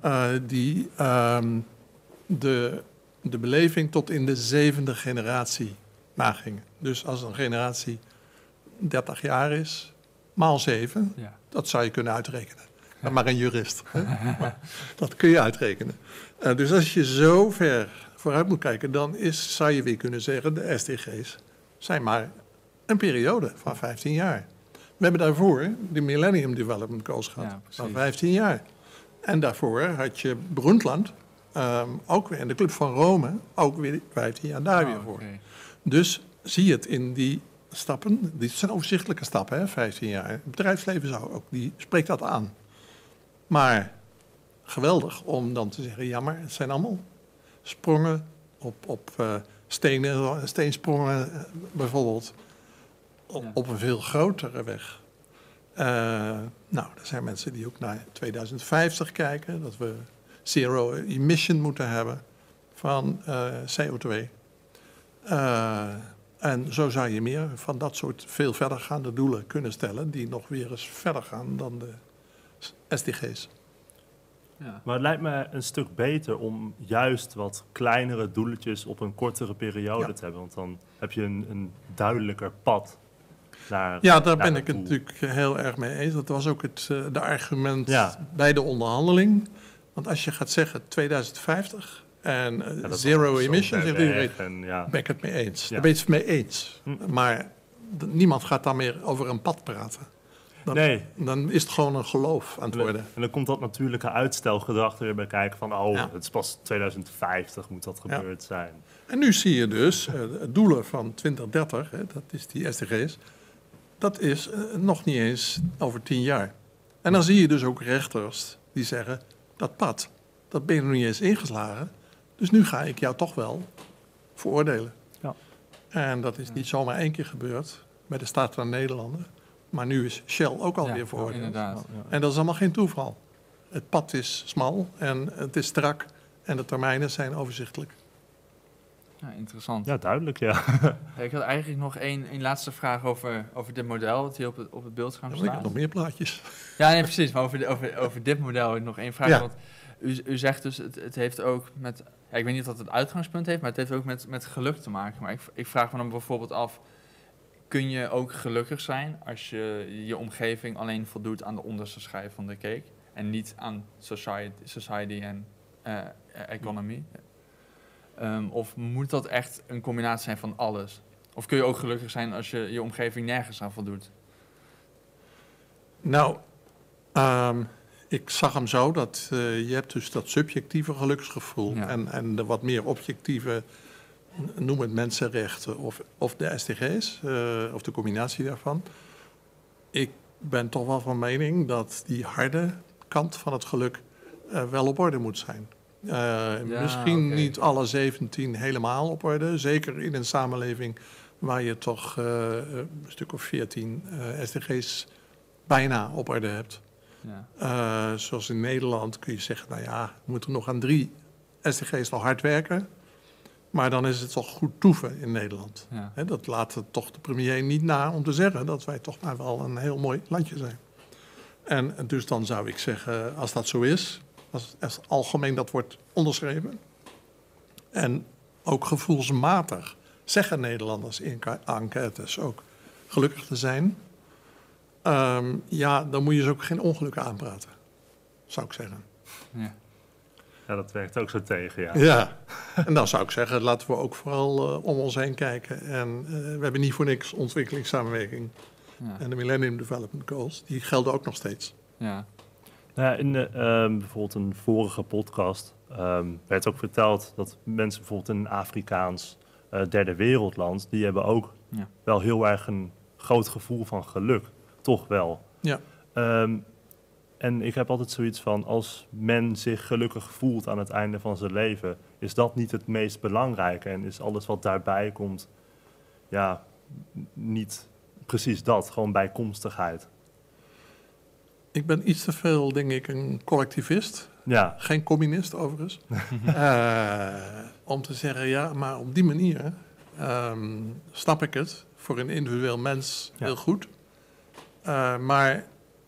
eh, die ehm, de, de beleving tot in de zevende generatie nagingen. Dus als een generatie 30 jaar is, maal zeven, Ja. dat zou je kunnen uitrekenen. Maar maar een jurist. Hè? Maar dat kun je uitrekenen. Eh, dus als je zo ver vooruit moet kijken, dan is, zou je weer kunnen zeggen: de SDG's zijn maar een periode van 15 jaar. We hebben daarvoor de Millennium Development Goals gehad, Ja, van 15 jaar. En daarvoor had je Brundtland, ehm, ook weer in de Club van Rome, ook weer 15 jaar daar weer Oh, voor. Dus zie je het in die stappen. Dit zijn overzichtelijke stappen, hè, 15 jaar. Het bedrijfsleven zou ook, die spreekt dat aan. Maar geweldig om dan te zeggen, ja, maar het zijn allemaal sprongen op, op eh, stenen, steensprongen eh, bijvoorbeeld. Op, Ja. op een veel grotere weg. Eh, nou, er zijn mensen die ook naar 2050 kijken, dat we zero emission moeten hebben van eh, CO2. Eh, en zo zou je meer van dat soort veel verdergaande doelen kunnen stellen, die nog weer eens verder gaan dan de SDG's. Ja. Maar het lijkt me een stuk beter om juist wat kleinere doeletjes op een kortere periode Ja. te hebben. Want dan heb je een, een duidelijker pad naar. Ja, daar naar ben ik het natuurlijk heel erg mee eens. Dat was ook het eh, de argument Ja. bij de onderhandeling. Want als je gaat zeggen 2050 en eh, zero emission, zegt iedereen, weg En, ja. ben ik het mee eens. Ja. Daar ben je het mee eens. Hm. Maar niemand gaat dan meer over een pad praten. Dan, Nee. dan is het gewoon een geloof aan het En dan, worden. en dan komt dat natuurlijke uitstelgedrag er weer bij kijken van, oh, Ja. het is pas 2050 moet dat Ja. gebeurd zijn. En nu zie je dus, eh, de doelen van 2030, hè, dat is die SDG's, dat is eh, nog niet eens over tien jaar. En dan zie je dus ook rechters die zeggen, dat pad, dat ben je nog niet eens ingeslagen, dus nu ga ik jou toch wel veroordelen. Ja. En dat is niet zomaar één keer gebeurd bij de Staat van Nederlanden, maar nu is Shell ook alweer Ja, veroordeeld. inderdaad. En dat is allemaal geen toeval. Het pad is smal en het is strak en de termijnen zijn overzichtelijk. Ja, interessant. Ja, duidelijk, ja. Ja, Ik had eigenlijk nog één, één laatste vraag over, over dit model, dat hier op het, op het beeldscherm Ik heb staat. nog meer plaatjes. Ja, nee, precies. Maar over, de- over, over dit model heb ik nog één vraag. Ja. Want u, u zegt dus, het, het heeft ook met... Ja, ik weet niet of het het uitgangspunt heeft, maar het heeft ook met, met geluk te maken. Maar ik, ik vraag me dan bijvoorbeeld af... Kun je ook gelukkig zijn als je je omgeving alleen voldoet aan de onderste schijf van de cake... en niet aan society, society en eh, economy? Ehm, of moet dat echt een combinatie zijn van alles? Of kun je ook gelukkig zijn als je je omgeving nergens aan voldoet? Nou, ehm, ik zag hem zo dat eh, je hebt dus dat subjectieve geluksgevoel Ja. en, en de wat meer objectieve, noem het mensenrechten of, of de SDG's, eh, of de combinatie daarvan. Ik ben toch wel van mening dat die harde kant van het geluk eh, wel op orde moet zijn. Eh, misschien niet alle 17 helemaal op orde. Zeker in een samenleving waar je toch een stuk of 14 eh, SDG's bijna op orde hebt. Ja. Zoals in Nederland kun je zeggen, nou ja, we moeten nog aan drie SDG's nog hard werken. Maar dan is het toch goed toeven in Nederland. Ja. Dat laat het toch de premier niet na om te zeggen dat wij toch maar wel een heel mooi landje zijn. En dus dan zou ik zeggen, als dat zo is, als, als algemeen dat wordt onderschreven. En ook gevoelsmatig zeggen Nederlanders in enquêtes ook gelukkig te zijn. Ehm, ja, dan moet je ze ook geen ongelukken aanpraten, zou ik zeggen. Ja. Ja, dat werkt ook zo tegen, ja. Ja, en dan zou ik zeggen, laten we ook vooral eh, om ons heen kijken. En eh, we hebben niet voor niks ontwikkelingssamenwerking. Ja. En de Millennium Development Goals, die gelden ook nog steeds. Ja. Nou ja, in de, ehm, bijvoorbeeld een vorige podcast ehm, werd ook verteld dat mensen bijvoorbeeld in een Afrikaans eh, derde wereldland, die hebben ook Ja. wel heel erg een groot gevoel van geluk. Toch wel. Ja. Ehm, en ik heb altijd zoiets van, als men zich gelukkig voelt aan het einde van zijn leven, is dat niet het meest belangrijke. En is alles wat daarbij komt, ja, niet precies dat, gewoon bijkomstigheid. Ik ben iets te veel, denk ik, een collectivist. Ja, Geen communist overigens. Eh, om te zeggen, ja, maar op die manier ehm, snap ik het voor een individueel mens Ja. heel goed. Eh, maar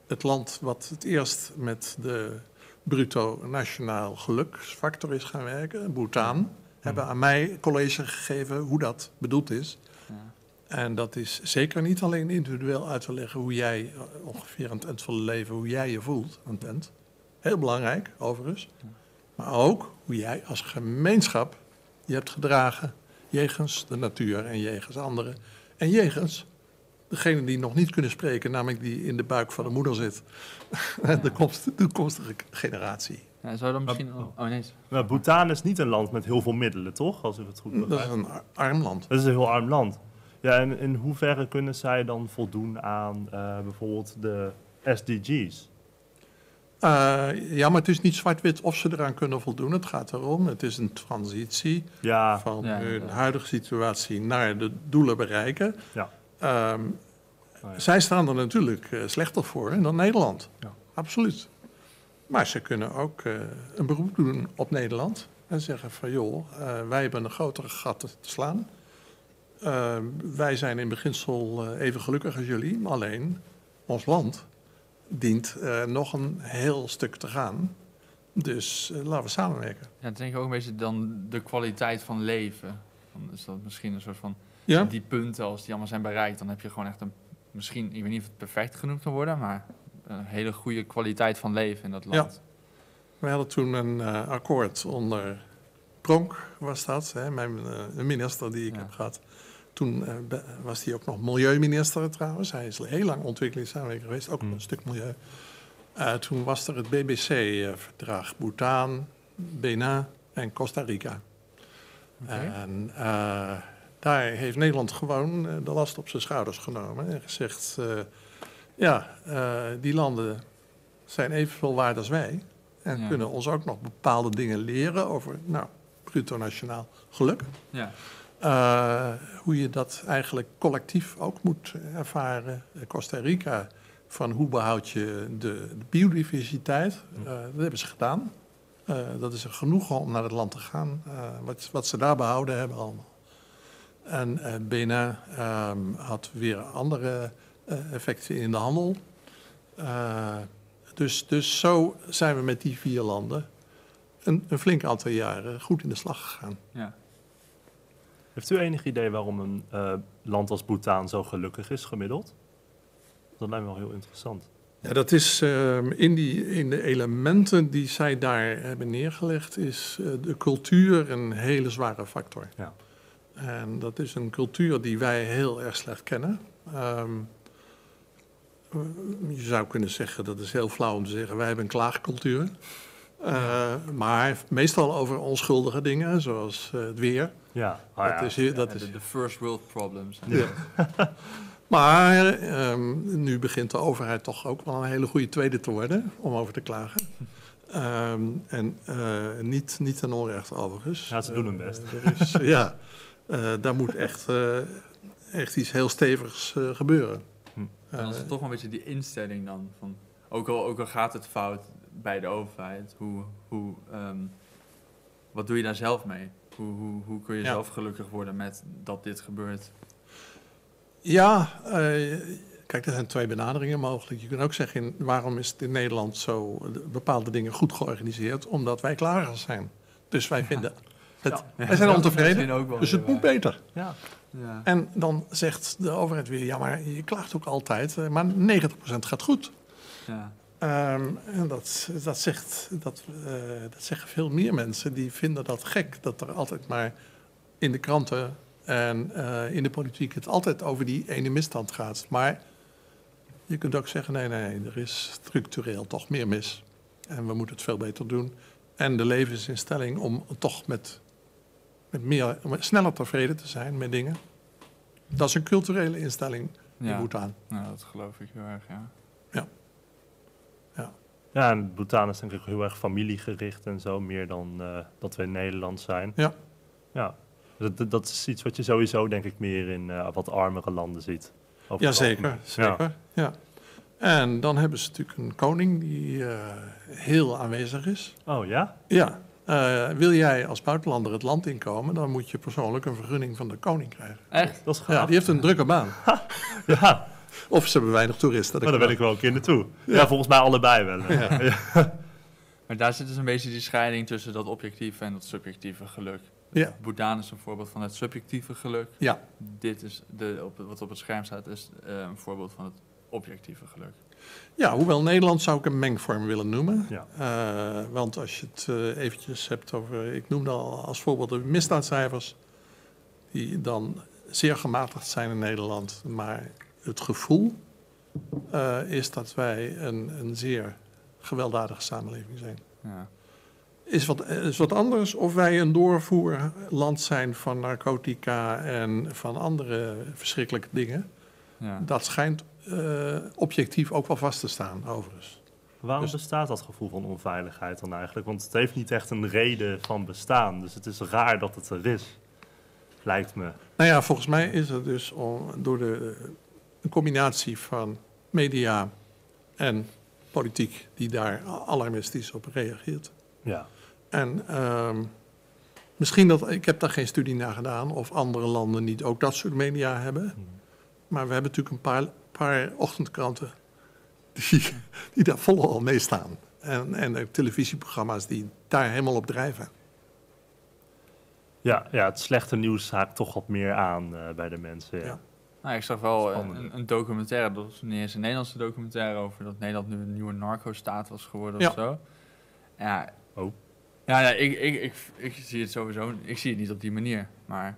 het land wat het eerst met de bruto nationaal geluksfactor is gaan werken, Bhutan, hebben aan mij college gegeven hoe dat bedoeld is. En dat is zeker niet alleen individueel uit te leggen hoe jij eh, ongeveer aan het eind van het leven, hoe jij je voelt aan het eind. Heel belangrijk, overigens. Maar ook hoe jij als gemeenschap je hebt gedragen jegens de natuur en jegens anderen. En jegens degene die nog niet kunnen spreken, namelijk die in de buik van de moeder zit. de komst- de toekomstige generatie. Ja, zou dan misschien... Oh, oh nee. maar Bhutan is niet een land met heel veel middelen, toch? Als ik het goed Dat is begrijp. een ar- arm land. Dat is een heel arm land. Ja, en in hoeverre kunnen zij dan voldoen aan eh, bijvoorbeeld de SDG's? Eh, ja, maar het is niet zwart-wit of ze eraan kunnen voldoen. Het gaat erom, het is een transitie Ja, van Ja, hun huidige situatie naar de doelen bereiken. Ja. Ehm, Oh ja. Zij staan er natuurlijk eh, slechter voor hè, dan Nederland. Ja. Absoluut. Maar ze kunnen ook eh, een beroep doen op Nederland. En zeggen van joh, eh, wij hebben een grotere gat te slaan. Eh, wij zijn in beginsel even gelukkig als jullie. Maar alleen ons land dient nog een heel stuk te gaan. Dus laten we samenwerken. Ja, dan denk ik ook een beetje dan de kwaliteit van leven. Dan is dat misschien een soort van... Ja? Die punten, als die allemaal zijn bereikt, dan heb je gewoon echt een... Misschien, ik weet niet of het perfect genoemd kan worden, maar een hele goede kwaliteit van leven in dat Ja. land. We hadden toen een eh, akkoord onder Pronk, was dat, hè, mijn eh, minister die ik Ja. heb gehad. Toen eh, was hij ook nog milieuminister trouwens. Hij is heel lang ontwikkelingssamenwerking geweest, ook Hmm. een stuk milieu. Toen was er het BBC-verdrag Bhutan, Benin en Costa Rica. En daar heeft Nederland gewoon eh, de last op zijn schouders genomen en gezegd: eh, ja, eh, die landen zijn evenveel waard als wij. En Ja. kunnen ons ook nog bepaalde dingen leren over, nou, bruto nationaal geluk. Ja. Hoe je dat eigenlijk collectief ook moet ervaren. Costa Rica, van hoe behoud je de, de biodiversiteit? Dat hebben ze gedaan. Dat is er genoeg om naar het land te gaan. wat, wat ze daar behouden hebben allemaal. En eh Benin ehm, had weer andere eh, effecten in de handel. Eh, dus, dus zo zijn we met die vier landen een, een flink aantal jaren goed in de slag gegaan. ja. Heeft u enig idee waarom een eh, land als Bhutan zo gelukkig is gemiddeld? Dat lijkt me wel heel interessant. Ja, dat is ehm, in, die, in de elementen die zij daar hebben neergelegd, is de cultuur een hele zware factor. Ja. En dat is een cultuur die wij heel erg slecht kennen. Ehm, eh, je zou kunnen zeggen, dat is heel flauw om te zeggen, wij hebben een klaagcultuur. Eh, maar meestal over onschuldige dingen, zoals eh, het weer. Ja, ah, dat ja. is, dat Ja, is de, de first world problems. Ja. Maar ehm, nu begint de overheid toch ook wel een hele goede tweede te worden om over te klagen. Ehm, en eh, niet, niet ten onrechte overigens. Ja, ze doen hun best. er is, ja, eh, daar moet echt, eh, echt iets heel stevigs eh, gebeuren. Hm. En dan is het toch een beetje die instelling dan. Van, ook, al, ook al gaat het fout bij de overheid, hoe, hoe, ehm, wat doe je daar zelf mee? Hoe, hoe, hoe kun je Ja. zelf gelukkig worden met dat dit gebeurt? Ja, eh, kijk, er zijn twee benaderingen mogelijk. Je kunt ook zeggen, in- waarom is het in Nederland zo de- bepaalde dingen goed georganiseerd? Omdat wij klager zijn. Dus wij vinden, het, Ja, wij zijn ontevreden, misschien ook wel dus het moet beter. Ja. Ja. En dan zegt de overheid weer, ja, maar je klaagt ook altijd, eh, maar 90% gaat goed. Ja. Ehm, en dat, dat, zegt, dat, eh, dat zeggen veel meer mensen die vinden dat gek. Dat er altijd maar in de kranten en eh, in de politiek het altijd over die ene misstand gaat. Maar je kunt ook zeggen, nee, nee, er is structureel toch meer mis. En we moeten het veel beter doen. En de levensinstelling om toch met, met meer, om sneller tevreden te zijn met dingen. Dat is een culturele instelling die Ja. moet aan. Nou, dat geloof ik heel erg, ja. Ja, en Bhutan is denk ik heel erg familiegericht en zo, meer dan eh, dat we in Nederland zijn. Ja. Ja, dat, dat- dat is iets wat je sowieso denk ik meer in eh, wat armere landen ziet. Ja, zeker. zeker. Ja. En dan hebben ze natuurlijk een koning die eh, heel aanwezig is. Oh ja? Ja. Eh, wil jij als buitenlander het land inkomen, dan moet je persoonlijk een vergunning van de koning krijgen. Echt? Dat is Ja, gaaf. die heeft een drukke baan. Ja, Of ze hebben weinig toeristen. maar daar wil ik wel een keer naartoe. Ja, volgens mij allebei wel. Ja. Maar daar zit dus een beetje die scheiding tussen dat objectieve en dat subjectieve geluk. Ja. Is een voorbeeld van het subjectieve geluk. Ja. Dit is de, op, wat op het scherm staat, is eh, een voorbeeld van het objectieve geluk. Ja, hoewel Nederland zou ik een mengvorm willen noemen. Ja. Eh, want als je het eh, eventjes hebt over, ik noemde al als voorbeeld de misdaadcijfers, die dan zeer gematigd zijn in Nederland. Maar het gevoel eh, is dat wij een, een zeer gewelddadige samenleving zijn. Ja. Is wat, is wat anders of wij een doorvoerland zijn van narcotica en van andere verschrikkelijke dingen. Ja. Dat schijnt eh, objectief ook wel vast te staan, overigens. Waarom Dus- bestaat dat gevoel van onveiligheid dan eigenlijk? Want het heeft niet echt een reden van bestaan. Dus het is raar dat het er is. Lijkt me. Nou ja, volgens mij is het dus om, door de, een combinatie van media en politiek die daar alarmistisch op reageert. Ja. En ehm, misschien dat, ik heb daar geen studie naar gedaan of andere landen niet ook dat soort media hebben. Hm. Maar we hebben natuurlijk een paar, paar ochtendkranten die, die daar volal mee staan. En, en de televisieprogramma's die daar helemaal op drijven. Ja, ja, het slechte nieuws haakt toch wat meer aan eh, bij de mensen. Ja. Ja. Nou, ik zag wel eh, een, een documentaire, dat was niet eens een Nederlandse documentaire over dat Nederland nu een nieuwe narco-staat was geworden Ja. of zo. Ja. Oh. Ja, ja ik, ik, ik, ik zie het sowieso, ik zie het niet op die manier, maar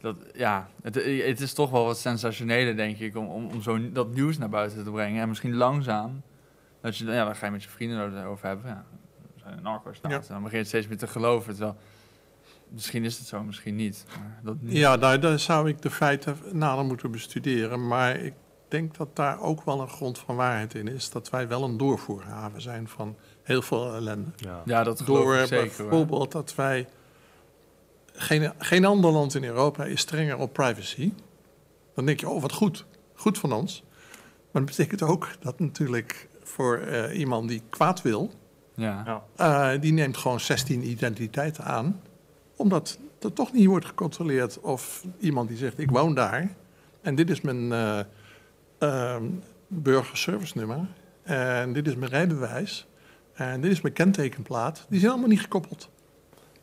dat, ja, het, het is toch wel wat sensationeler, denk ik, om, om, om zo dat nieuws naar buiten te brengen. En misschien langzaam, dat je, ja, dan ga je met je vrienden erover hebben, ja, we zijn een narco-staat. Ja. En dan begin je steeds meer te geloven, terwijl, misschien is het zo, misschien niet. Maar dat niet. Ja, daar, daar zou ik de feiten nader moeten bestuderen. Maar ik denk dat daar ook wel een grond van waarheid in is. Dat wij wel een doorvoerhaven zijn van heel veel ellende. Ja. Ja, dat geloof Door ik zeker. hoor. bijvoorbeeld dat wij... Geen, geen ander land in Europa is strenger op privacy. Dan denk je, oh wat goed. Goed van ons. Maar dat betekent ook dat natuurlijk voor eh, iemand die kwaad wil... Ja. Eh, die neemt gewoon 16 identiteiten aan. Omdat er toch niet wordt gecontroleerd of iemand die zegt: Ik woon daar. En dit is mijn eh ehm, burgerservice nummer. En dit is mijn rijbewijs. En dit is mijn kentekenplaat. Die zijn allemaal niet gekoppeld.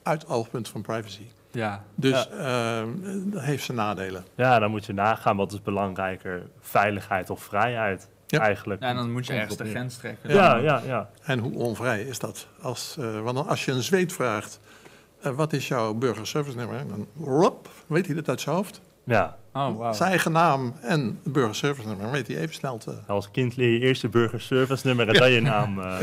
Uit oogpunt van privacy. Ja. Dus Ja. ehm, dat heeft zijn nadelen. ja, dan moet je nagaan wat is belangrijker, veiligheid of vrijheid Ja. eigenlijk. Ja, en dan moet je ergens de grens trekken. Ja, ja, ja. En hoe onvrij is dat? Als, eh, want als je een zweet vraagt: eh, Wat is jouw burgerservice nummer? Dan rop, weet hij dat uit zijn hoofd. ja. Oh, wauw. Zijn eigen naam en burgerservice nummer weet hij even snel te... Als kind leer je eerst je burgerservice nummer en dan je naam. eh.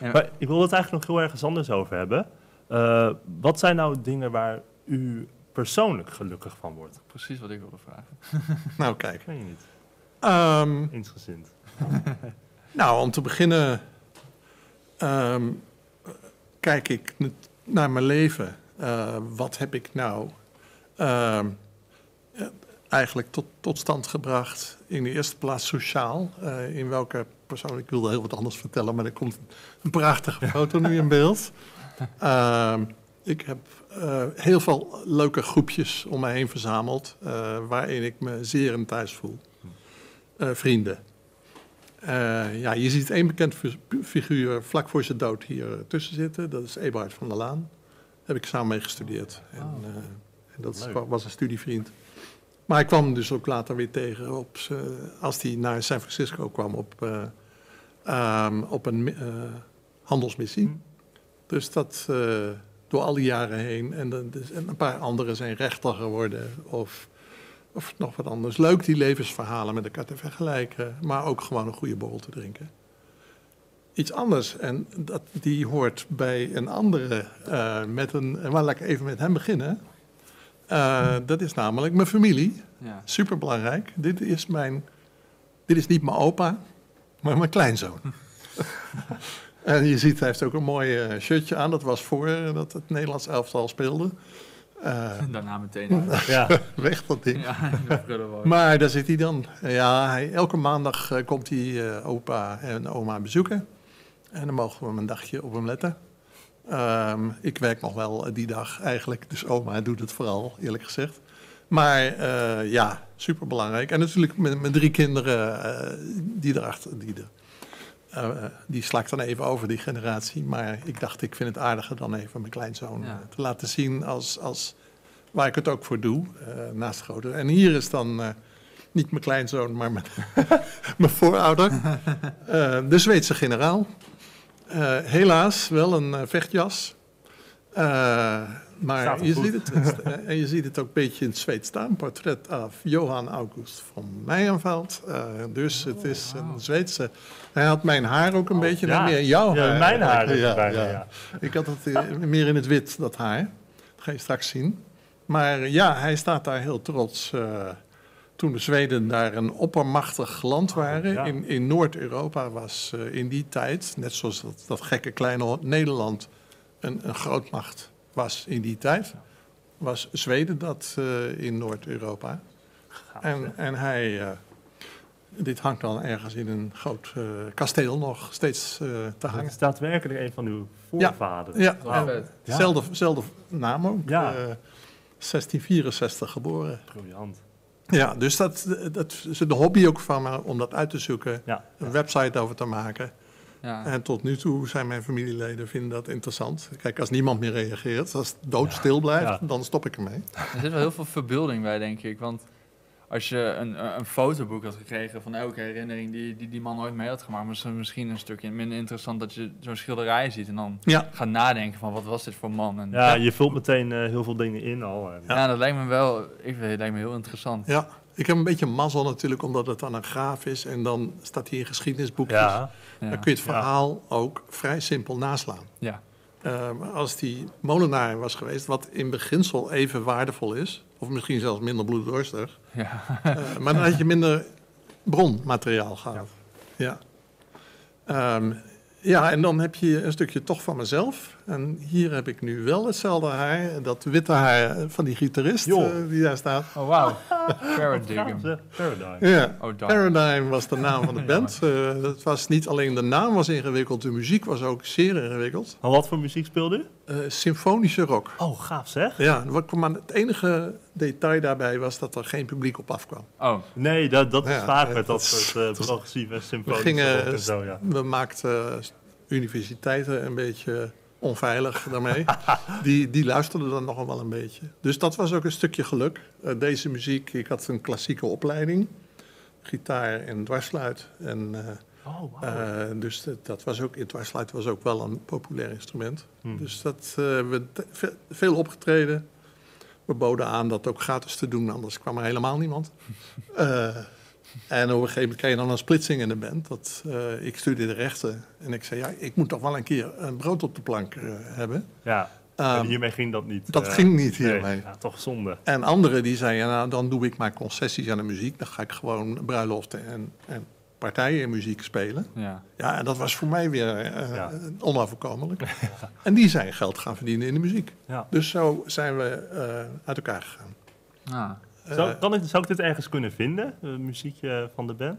Ja. Maar ik wil het eigenlijk nog heel ergens anders over hebben. Eh, wat zijn nou dingen waar u persoonlijk gelukkig van wordt? Precies wat ik wilde vragen. Nou, kijk. Ik weet je niet. Ehm, Eensgezind. nou, om te beginnen ehm, kijk ik naar mijn leven. Eh, wat heb ik nou ehm, eh, eigenlijk tot, tot stand gebracht? In de eerste plaats sociaal. Eh, in welke persoon, ik wilde heel wat anders vertellen, maar er komt een prachtige foto nu in beeld. Ehm, ik heb eh, heel veel leuke groepjes om mij heen verzameld, eh, waarin ik me zeer in thuis voel. Eh, vrienden. Ja, je ziet één bekend fi- figuur vlak voor zijn dood hier tussen zitten. Dat is Eberhard van der Laan. Daar heb ik samen mee gestudeerd. En, Oh. en dat is- was een studievriend. Maar ik kwam hem dus ook later weer tegen op, als hij naar San Francisco kwam op, eh, ehm, op een mi- handelsmissie. Dus dat eh, door al die jaren heen. En, dus, en een paar anderen zijn rechter geworden of, of nog wat anders. Leuk die levensverhalen met elkaar te vergelijken, maar ook gewoon een goede borrel te drinken. Iets anders, en dat, die hoort bij een andere, eh, met een, maar laat ik even met hem beginnen. Eh, dat is namelijk mijn familie. Ja. Super belangrijk. Dit is mijn. Dit is niet mijn opa, maar mijn kleinzoon. en je ziet, hij heeft ook een mooi eh, shirtje aan. Dat was voor eh, dat het Nederlands elftal speelde. Eh, Daarna meteen. uit. Ja, weg dat ding. Ja. Maar daar zit hij dan. Ja, hij, elke maandag komt hij opa en oma bezoeken. En dan mogen we hem een dagje op hem letten. Ehm, ik werk nog wel die dag eigenlijk, dus oma doet het vooral, eerlijk gezegd. Maar ja, superbelangrijk. En natuurlijk met mijn drie kinderen die erachter, die, er, eh, eh, die sla ik dan even over, die generatie. Maar ik dacht, ik vind het aardiger dan even mijn kleinzoon Ja. eh, te laten zien als, als waar ik het ook voor doe, naast groter. En hier is dan niet mijn kleinzoon, maar mijn, mijn voorouder, de Zweedse generaal. Helaas wel een vechtjas. Maar je ziet, het, het- eh, en je ziet het ook een beetje in het Zweeds staan. Portret af Johan August van Meijenveld. Eh, dus het is een Zweedse. Hij had mijn haar ook een beetje, Oh, ja. nee, meer jouw Ja, haar. mijn haar is Ja, bijna, ja. ja. Ik had het eh, meer in het wit, dat haar. Dat ga je straks zien. Maar ja, hij staat daar heel trots. toen de Zweden daar een oppermachtig land waren. ja. In, in Noord-Europa was in die tijd, net zoals dat, dat gekke kleine Nederland een, een grootmacht was in die tijd, was Zweden dat eh, in Noord-Europa. En, en hij, eh, dit hangt dan ergens in een groot eh, kasteel nog steeds eh, te Dat hangen. is daadwerkelijk een van uw voorvaders. Ja. Ja. zelfde, zelfde naam ook. Ja. eh, 1664 geboren. Briljant. Ja, dus dat, dat is een hobby ook van me om dat uit te zoeken. Ja. Een website over te maken. Ja. En tot nu toe zijn mijn familieleden vinden dat interessant. Kijk, als niemand meer reageert, als het doodstil blijft, Ja. dan stop ik ermee. Er zit wel heel veel verbeelding bij, denk ik. Want als je een, een fotoboek had gekregen van elke herinnering die die, die man ooit mee had gemaakt, was het misschien een stukje minder interessant dat je zo'n schilderij ziet en dan Ja, gaat nadenken van wat was dit voor man. En, Ja, je vult meteen eh, heel veel dingen in al. En, ja. dat lijkt me wel, ik het lijkt me heel interessant. ja. Ik heb een beetje mazzel natuurlijk, omdat het dan een graaf is. En dan staat hij in geschiedenisboekjes. ja, Ja. Dan kun je het Ja. verhaal ook vrij simpel naslaan. Ja. Eh, als die molenaar was geweest, wat in beginsel even waardevol is, of misschien zelfs minder bloeddorstig, Ja. eh, maar dan had je minder bronmateriaal gehad. Ja. Ehm, ja, en dan heb je een stukje toch van mezelf. En hier heb ik nu wel hetzelfde haar, dat witte haar van die gitarist eh, die daar staat. Oh, wauw. Paradigm. Paradigm. Ja. Oh. Paradigm was de naam van de band. Eh, dat was niet alleen de naam was ingewikkeld, de muziek was ook zeer ingewikkeld. Maar wat voor muziek speelde u? Eh, symfonische rock. Oh, gaaf zeg. Ja, wat kwam aan- het enige detail daarbij was dat er geen publiek op afkwam. Oh, Nee, dat, dat is Ja, vaak het met dat is- soort het uh, is- progressieve We, symfonische gingen, rock en zo, ja. we maakten universiteiten een beetje onveilig daarmee. die, die luisterden dan nogal wel een beetje. Dus dat was ook een stukje geluk. Eh, deze muziek, ik had een klassieke opleiding. Gitaar en dwarsluit. En, eh, Oh, wauw. eh, dus dat, dat was ook, het dwarsluit was ook wel een populair instrument. Hmm. Dus dat we ve- veel opgetreden. We boden aan dat ook gratis te doen, anders kwam er helemaal niemand. En op een gegeven moment kreeg je dan een splitsing in de band. Dat, eh, ik studeerde rechten en ik zei, ja, ik moet toch wel een keer een brood op de plank eh, hebben. ja, Ehm, en hiermee ging dat niet. dat eh, ging niet nee, hiermee. ja, toch zonde. En anderen die zeiden, nou, dan doe ik maar concessies aan de muziek. Dan ga ik gewoon bruiloften en, en partijenmuziek spelen. Ja. Ja, en dat was voor mij weer eh, Ja. onoverkomelijk. En die zijn geld gaan verdienen in de muziek. Ja. Dus zo zijn we eh, uit elkaar gegaan. Ah. Zou, Eh, kan ik, zou ik dit ergens kunnen vinden, een muziekje van de band?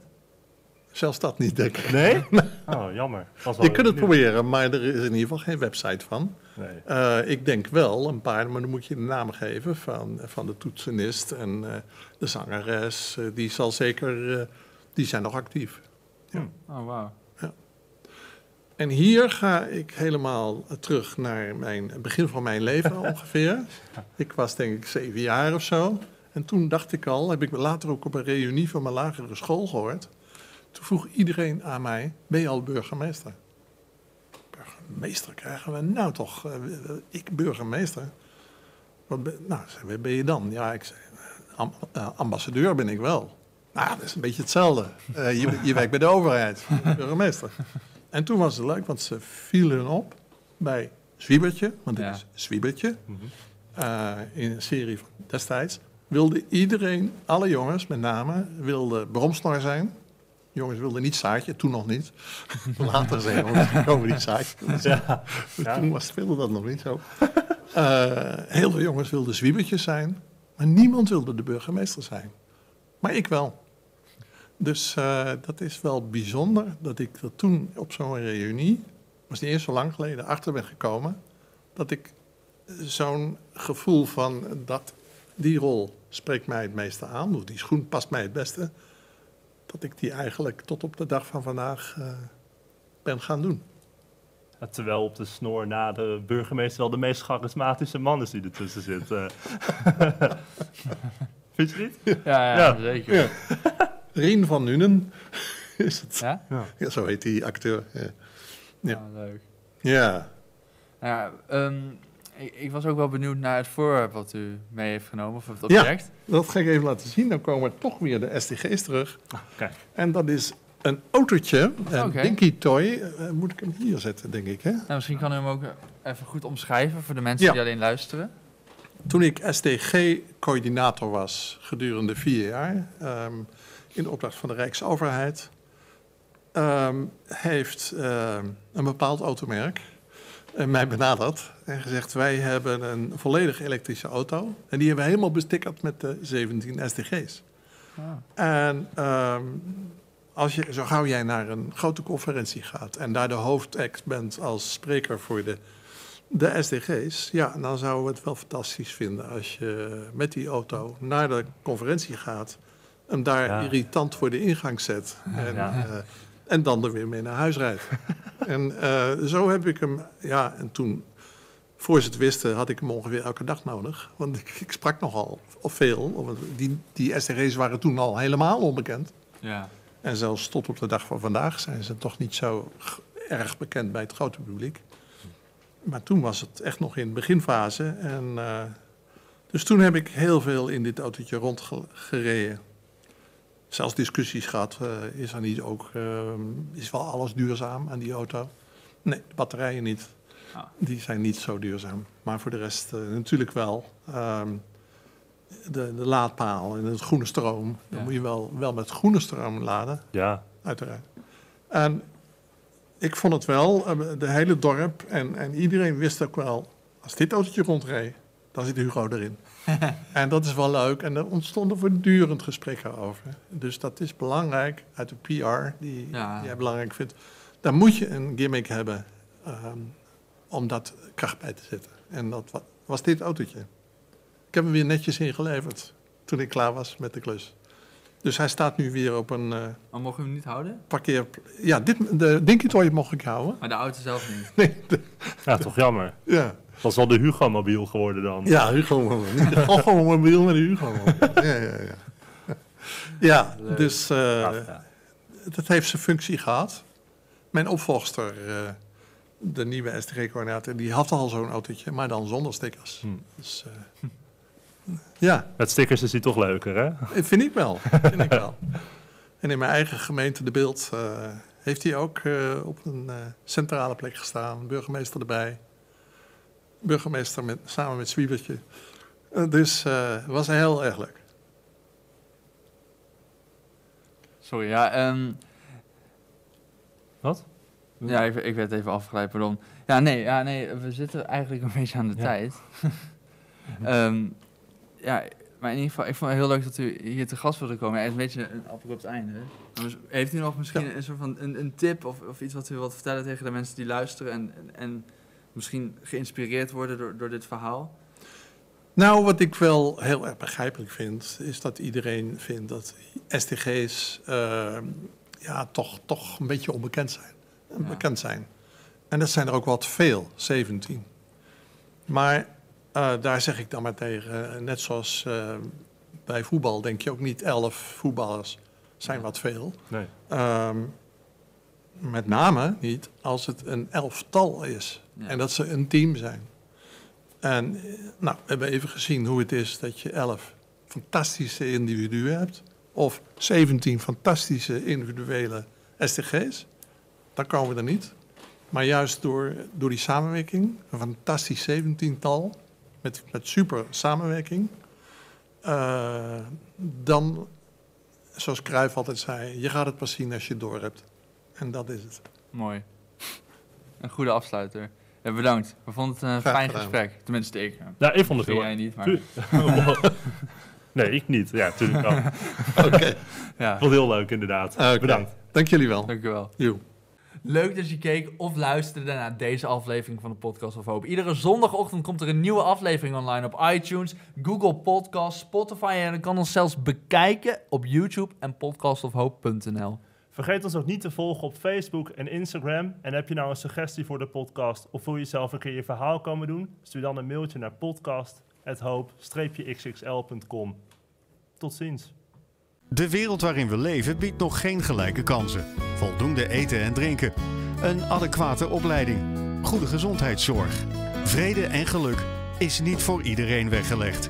zelfs dat niet, denk ik. Nee? Oh, jammer. Was wel Je kunt het proberen, maar er is in ieder geval geen website van. Nee. Eh, ik denk wel een paar, maar dan moet je de naam geven van, van de toetsenist en eh, de zangeres. Die zal zeker, eh, die zijn nog actief. Oh, wauw. En hier ga ik helemaal terug naar mijn, het begin van mijn leven ongeveer. Ik was denk ik zeven jaar of zo. En toen dacht ik al, heb ik later ook op een reunie van mijn lagere school gehoord. Toen vroeg iedereen aan mij, ben je al burgemeester? Burgemeester krijgen we nou toch? eh, ik burgemeester? Wat ben, nou, wie ben je dan? Ja, ik zei, am- eh, ambassadeur ben ik wel. Nou, dat is een beetje hetzelfde. Eh, je, je werkt bij de overheid, burgemeester. En toen was het leuk, want ze vielen op bij Zwiebertje, want dit Ja. is Zwiebertje, Mhm. eh, in een serie van destijds. Wilde iedereen, alle jongens met name, wilden bromsnor zijn. Jongens wilden niet zaadje, toen nog niet. Later zijn jongens, komen die zaadje. Ja. Toen was, speelde dat nog niet zo. Eh, heel veel jongens wilden zwiebertjes zijn, maar niemand wilde de burgemeester zijn. Maar ik wel. Dus eh, dat is wel bijzonder dat ik dat toen op zo'n reunie, was niet eens zo lang geleden, achter ben gekomen. Dat ik zo'n gevoel van dat die rol spreekt mij het meeste aan, of die schoen past mij het beste. Dat ik die eigenlijk tot op de dag van vandaag eh, ben gaan doen. Ja, Terwijl op de snor na de burgemeester wel de meest charismatische man is die ertussen zit. eh. Vind je niet? Ja, ja, Ja. zeker. Ja. Rien van Nuenen is het. Ja? Ja, zo heet die acteur. Ja. Ja. Ja, leuk. ja. Ja, ehm, ik, ik was ook wel benieuwd naar het voorwerp wat u mee heeft genomen, of het Ja. object. Dat ga ik even laten zien. Dan komen toch weer de SDG's terug. Kijk. En dat is een autootje, een. Dinky Toy. Eh, moet ik hem hier zetten, denk ik. Hè? Nou, misschien kan u hem ook even goed omschrijven voor de mensen Ja. die alleen luisteren. Toen ik SDG-coördinator was gedurende vier jaar, ehm, in de opdracht van de Rijksoverheid, ehm, heeft ehm, een bepaald automerk eh, mij benaderd en gezegd: Wij hebben een volledig elektrische auto. En die hebben we helemaal bestikkerd met de 17 SDG's. En ehm, als je, zo gauw jij naar een grote conferentie gaat en daar de hoofdact bent als spreker voor de, de SDG's, ja, dan zouden we het wel fantastisch vinden als je met die auto naar de conferentie gaat, hem daar Ja. irritant voor de ingang zet en, Ja. eh, en dan er weer mee naar huis rijdt. en eh, zo heb ik hem, ja, en toen, voor ze het wisten, had ik hem ongeveer elke dag nodig. Want ik, ik sprak nogal of veel. want Die, die SDG's waren toen al helemaal onbekend. Ja. En zelfs tot op de dag van vandaag zijn ze toch niet zo erg bekend bij het grote publiek. Maar toen was het echt nog in de beginfase. En, eh, dus toen heb ik heel veel in dit autootje rondgereden. Zelfs discussies gehad. eh, is er niet ook, eh, is wel alles duurzaam aan die auto? Nee, de batterijen niet. Ah. Die zijn niet zo duurzaam. Maar voor de rest eh, natuurlijk wel. Ehm, de, de laadpaal en het groene stroom. Dan moet je wel, wel met groene stroom laden Ja, uiteraard. En ik vond het wel, de hele dorp en, en iedereen wist ook wel, als dit autootje rondreed, dan zit Hugo erin. en dat is wel leuk en er ontstonden voortdurend gesprekken over. Dus dat is belangrijk uit de PR, die Ja. die jij belangrijk vindt. Daar moet je een gimmick hebben ehm, om dat kracht bij te zetten. En dat wa- was dit autootje. Ik heb hem weer netjes ingeleverd toen ik klaar was met de klus. Dus hij staat nu weer op een... eh, Maar mogen we hem niet houden? parkeer... Ja, dit, de Dinky Toy mocht ik houden. Maar de auto zelf niet. Nee, de- ja toch jammer. ja. Het was wel de Hugo-mobiel geworden dan. Ja, Hugo mobiel. Niet de maar Hugo mobiel. Ja, ja, ja. Ja, Leuk. dus eh, dat heeft zijn functie gehad. Mijn opvolgster, eh, de nieuwe SDG-coördinator, die had al zo'n autootje, maar dan zonder stickers. Hm. Dus eh, ja, Met stickers is hij toch leuker, hè? Eh, Vind ik wel. Vind ik wel. En in mijn eigen gemeente, De Beeld, eh, heeft hij ook eh, op een eh, centrale plek gestaan. Burgemeester erbij. Burgemeester met, samen met Zwiebertje. Eh, dus eh, het was heel erg leuk. Sorry, ja. ehm, Wat? Ja, ik, ik werd even afgeleid, pardon. Ja, nee, ja, nee, we zitten eigenlijk een beetje aan de Ja. tijd. Ehm, ja, maar in ieder geval, ik vond het heel leuk dat u hier te gast wilde komen. Ja, het is een beetje een abrupt einde. Maar Heeft u nog misschien een soort van een, een tip of, of iets wat u wilt vertellen tegen de mensen die luisteren en, en, en misschien geïnspireerd worden door, door dit verhaal? Nou, wat ik wel heel erg begrijpelijk vind, is dat iedereen vindt dat SDG's eh, ja, toch, toch een beetje onbekend zijn. Ja. Bekend zijn. En dat zijn er ook wat veel, 17. Maar eh, daar zeg ik dan maar tegen, eh, net zoals bij voetbal, denk je ook niet 11 voetballers zijn wat veel. Nee. Ehm, met name niet als het een elftal is. Ja. En dat ze een team zijn. En eh, nou, we hebben even gezien hoe het is dat je elf fantastische individuen hebt. Of 17 fantastische individuele SDG's. Dan komen we er niet. Maar juist door, door die samenwerking, een fantastisch 17-tal, met, met super samenwerking, eh, dan, zoals Cruijff altijd zei, je gaat het pas zien als je het door hebt. En dat is het. Mooi. Een goede afsluiter. Ja, bedankt. We vonden het een Graag fijn gedaan. gesprek. Tenminste, ik. Ja, ik vond het heel jij niet, maar... Nee, ik niet. Ja, natuurlijk wel. Oké, Ja, vond het heel leuk, inderdaad. Bedankt. dank jullie wel. dank u wel. Joe. Leuk dat je keek of luisterde naar deze aflevering van de Podcast of Hoop. Iedere zondagochtend komt er een nieuwe aflevering online op iTunes, Google Podcasts, Spotify en je kan ons zelfs bekijken op YouTube en podcastofhoop.nl. Vergeet ons ook niet te volgen op Facebook en Instagram. En heb je nou een suggestie voor de podcast of wil je zelf een keer je verhaal komen doen? Stuur dan een mailtje naar podcast.hoop-xxl.com. Tot ziens. De wereld waarin we leven biedt nog geen gelijke kansen. Voldoende eten en drinken. Een adequate opleiding. Goede gezondheidszorg. Vrede en geluk is niet voor iedereen weggelegd.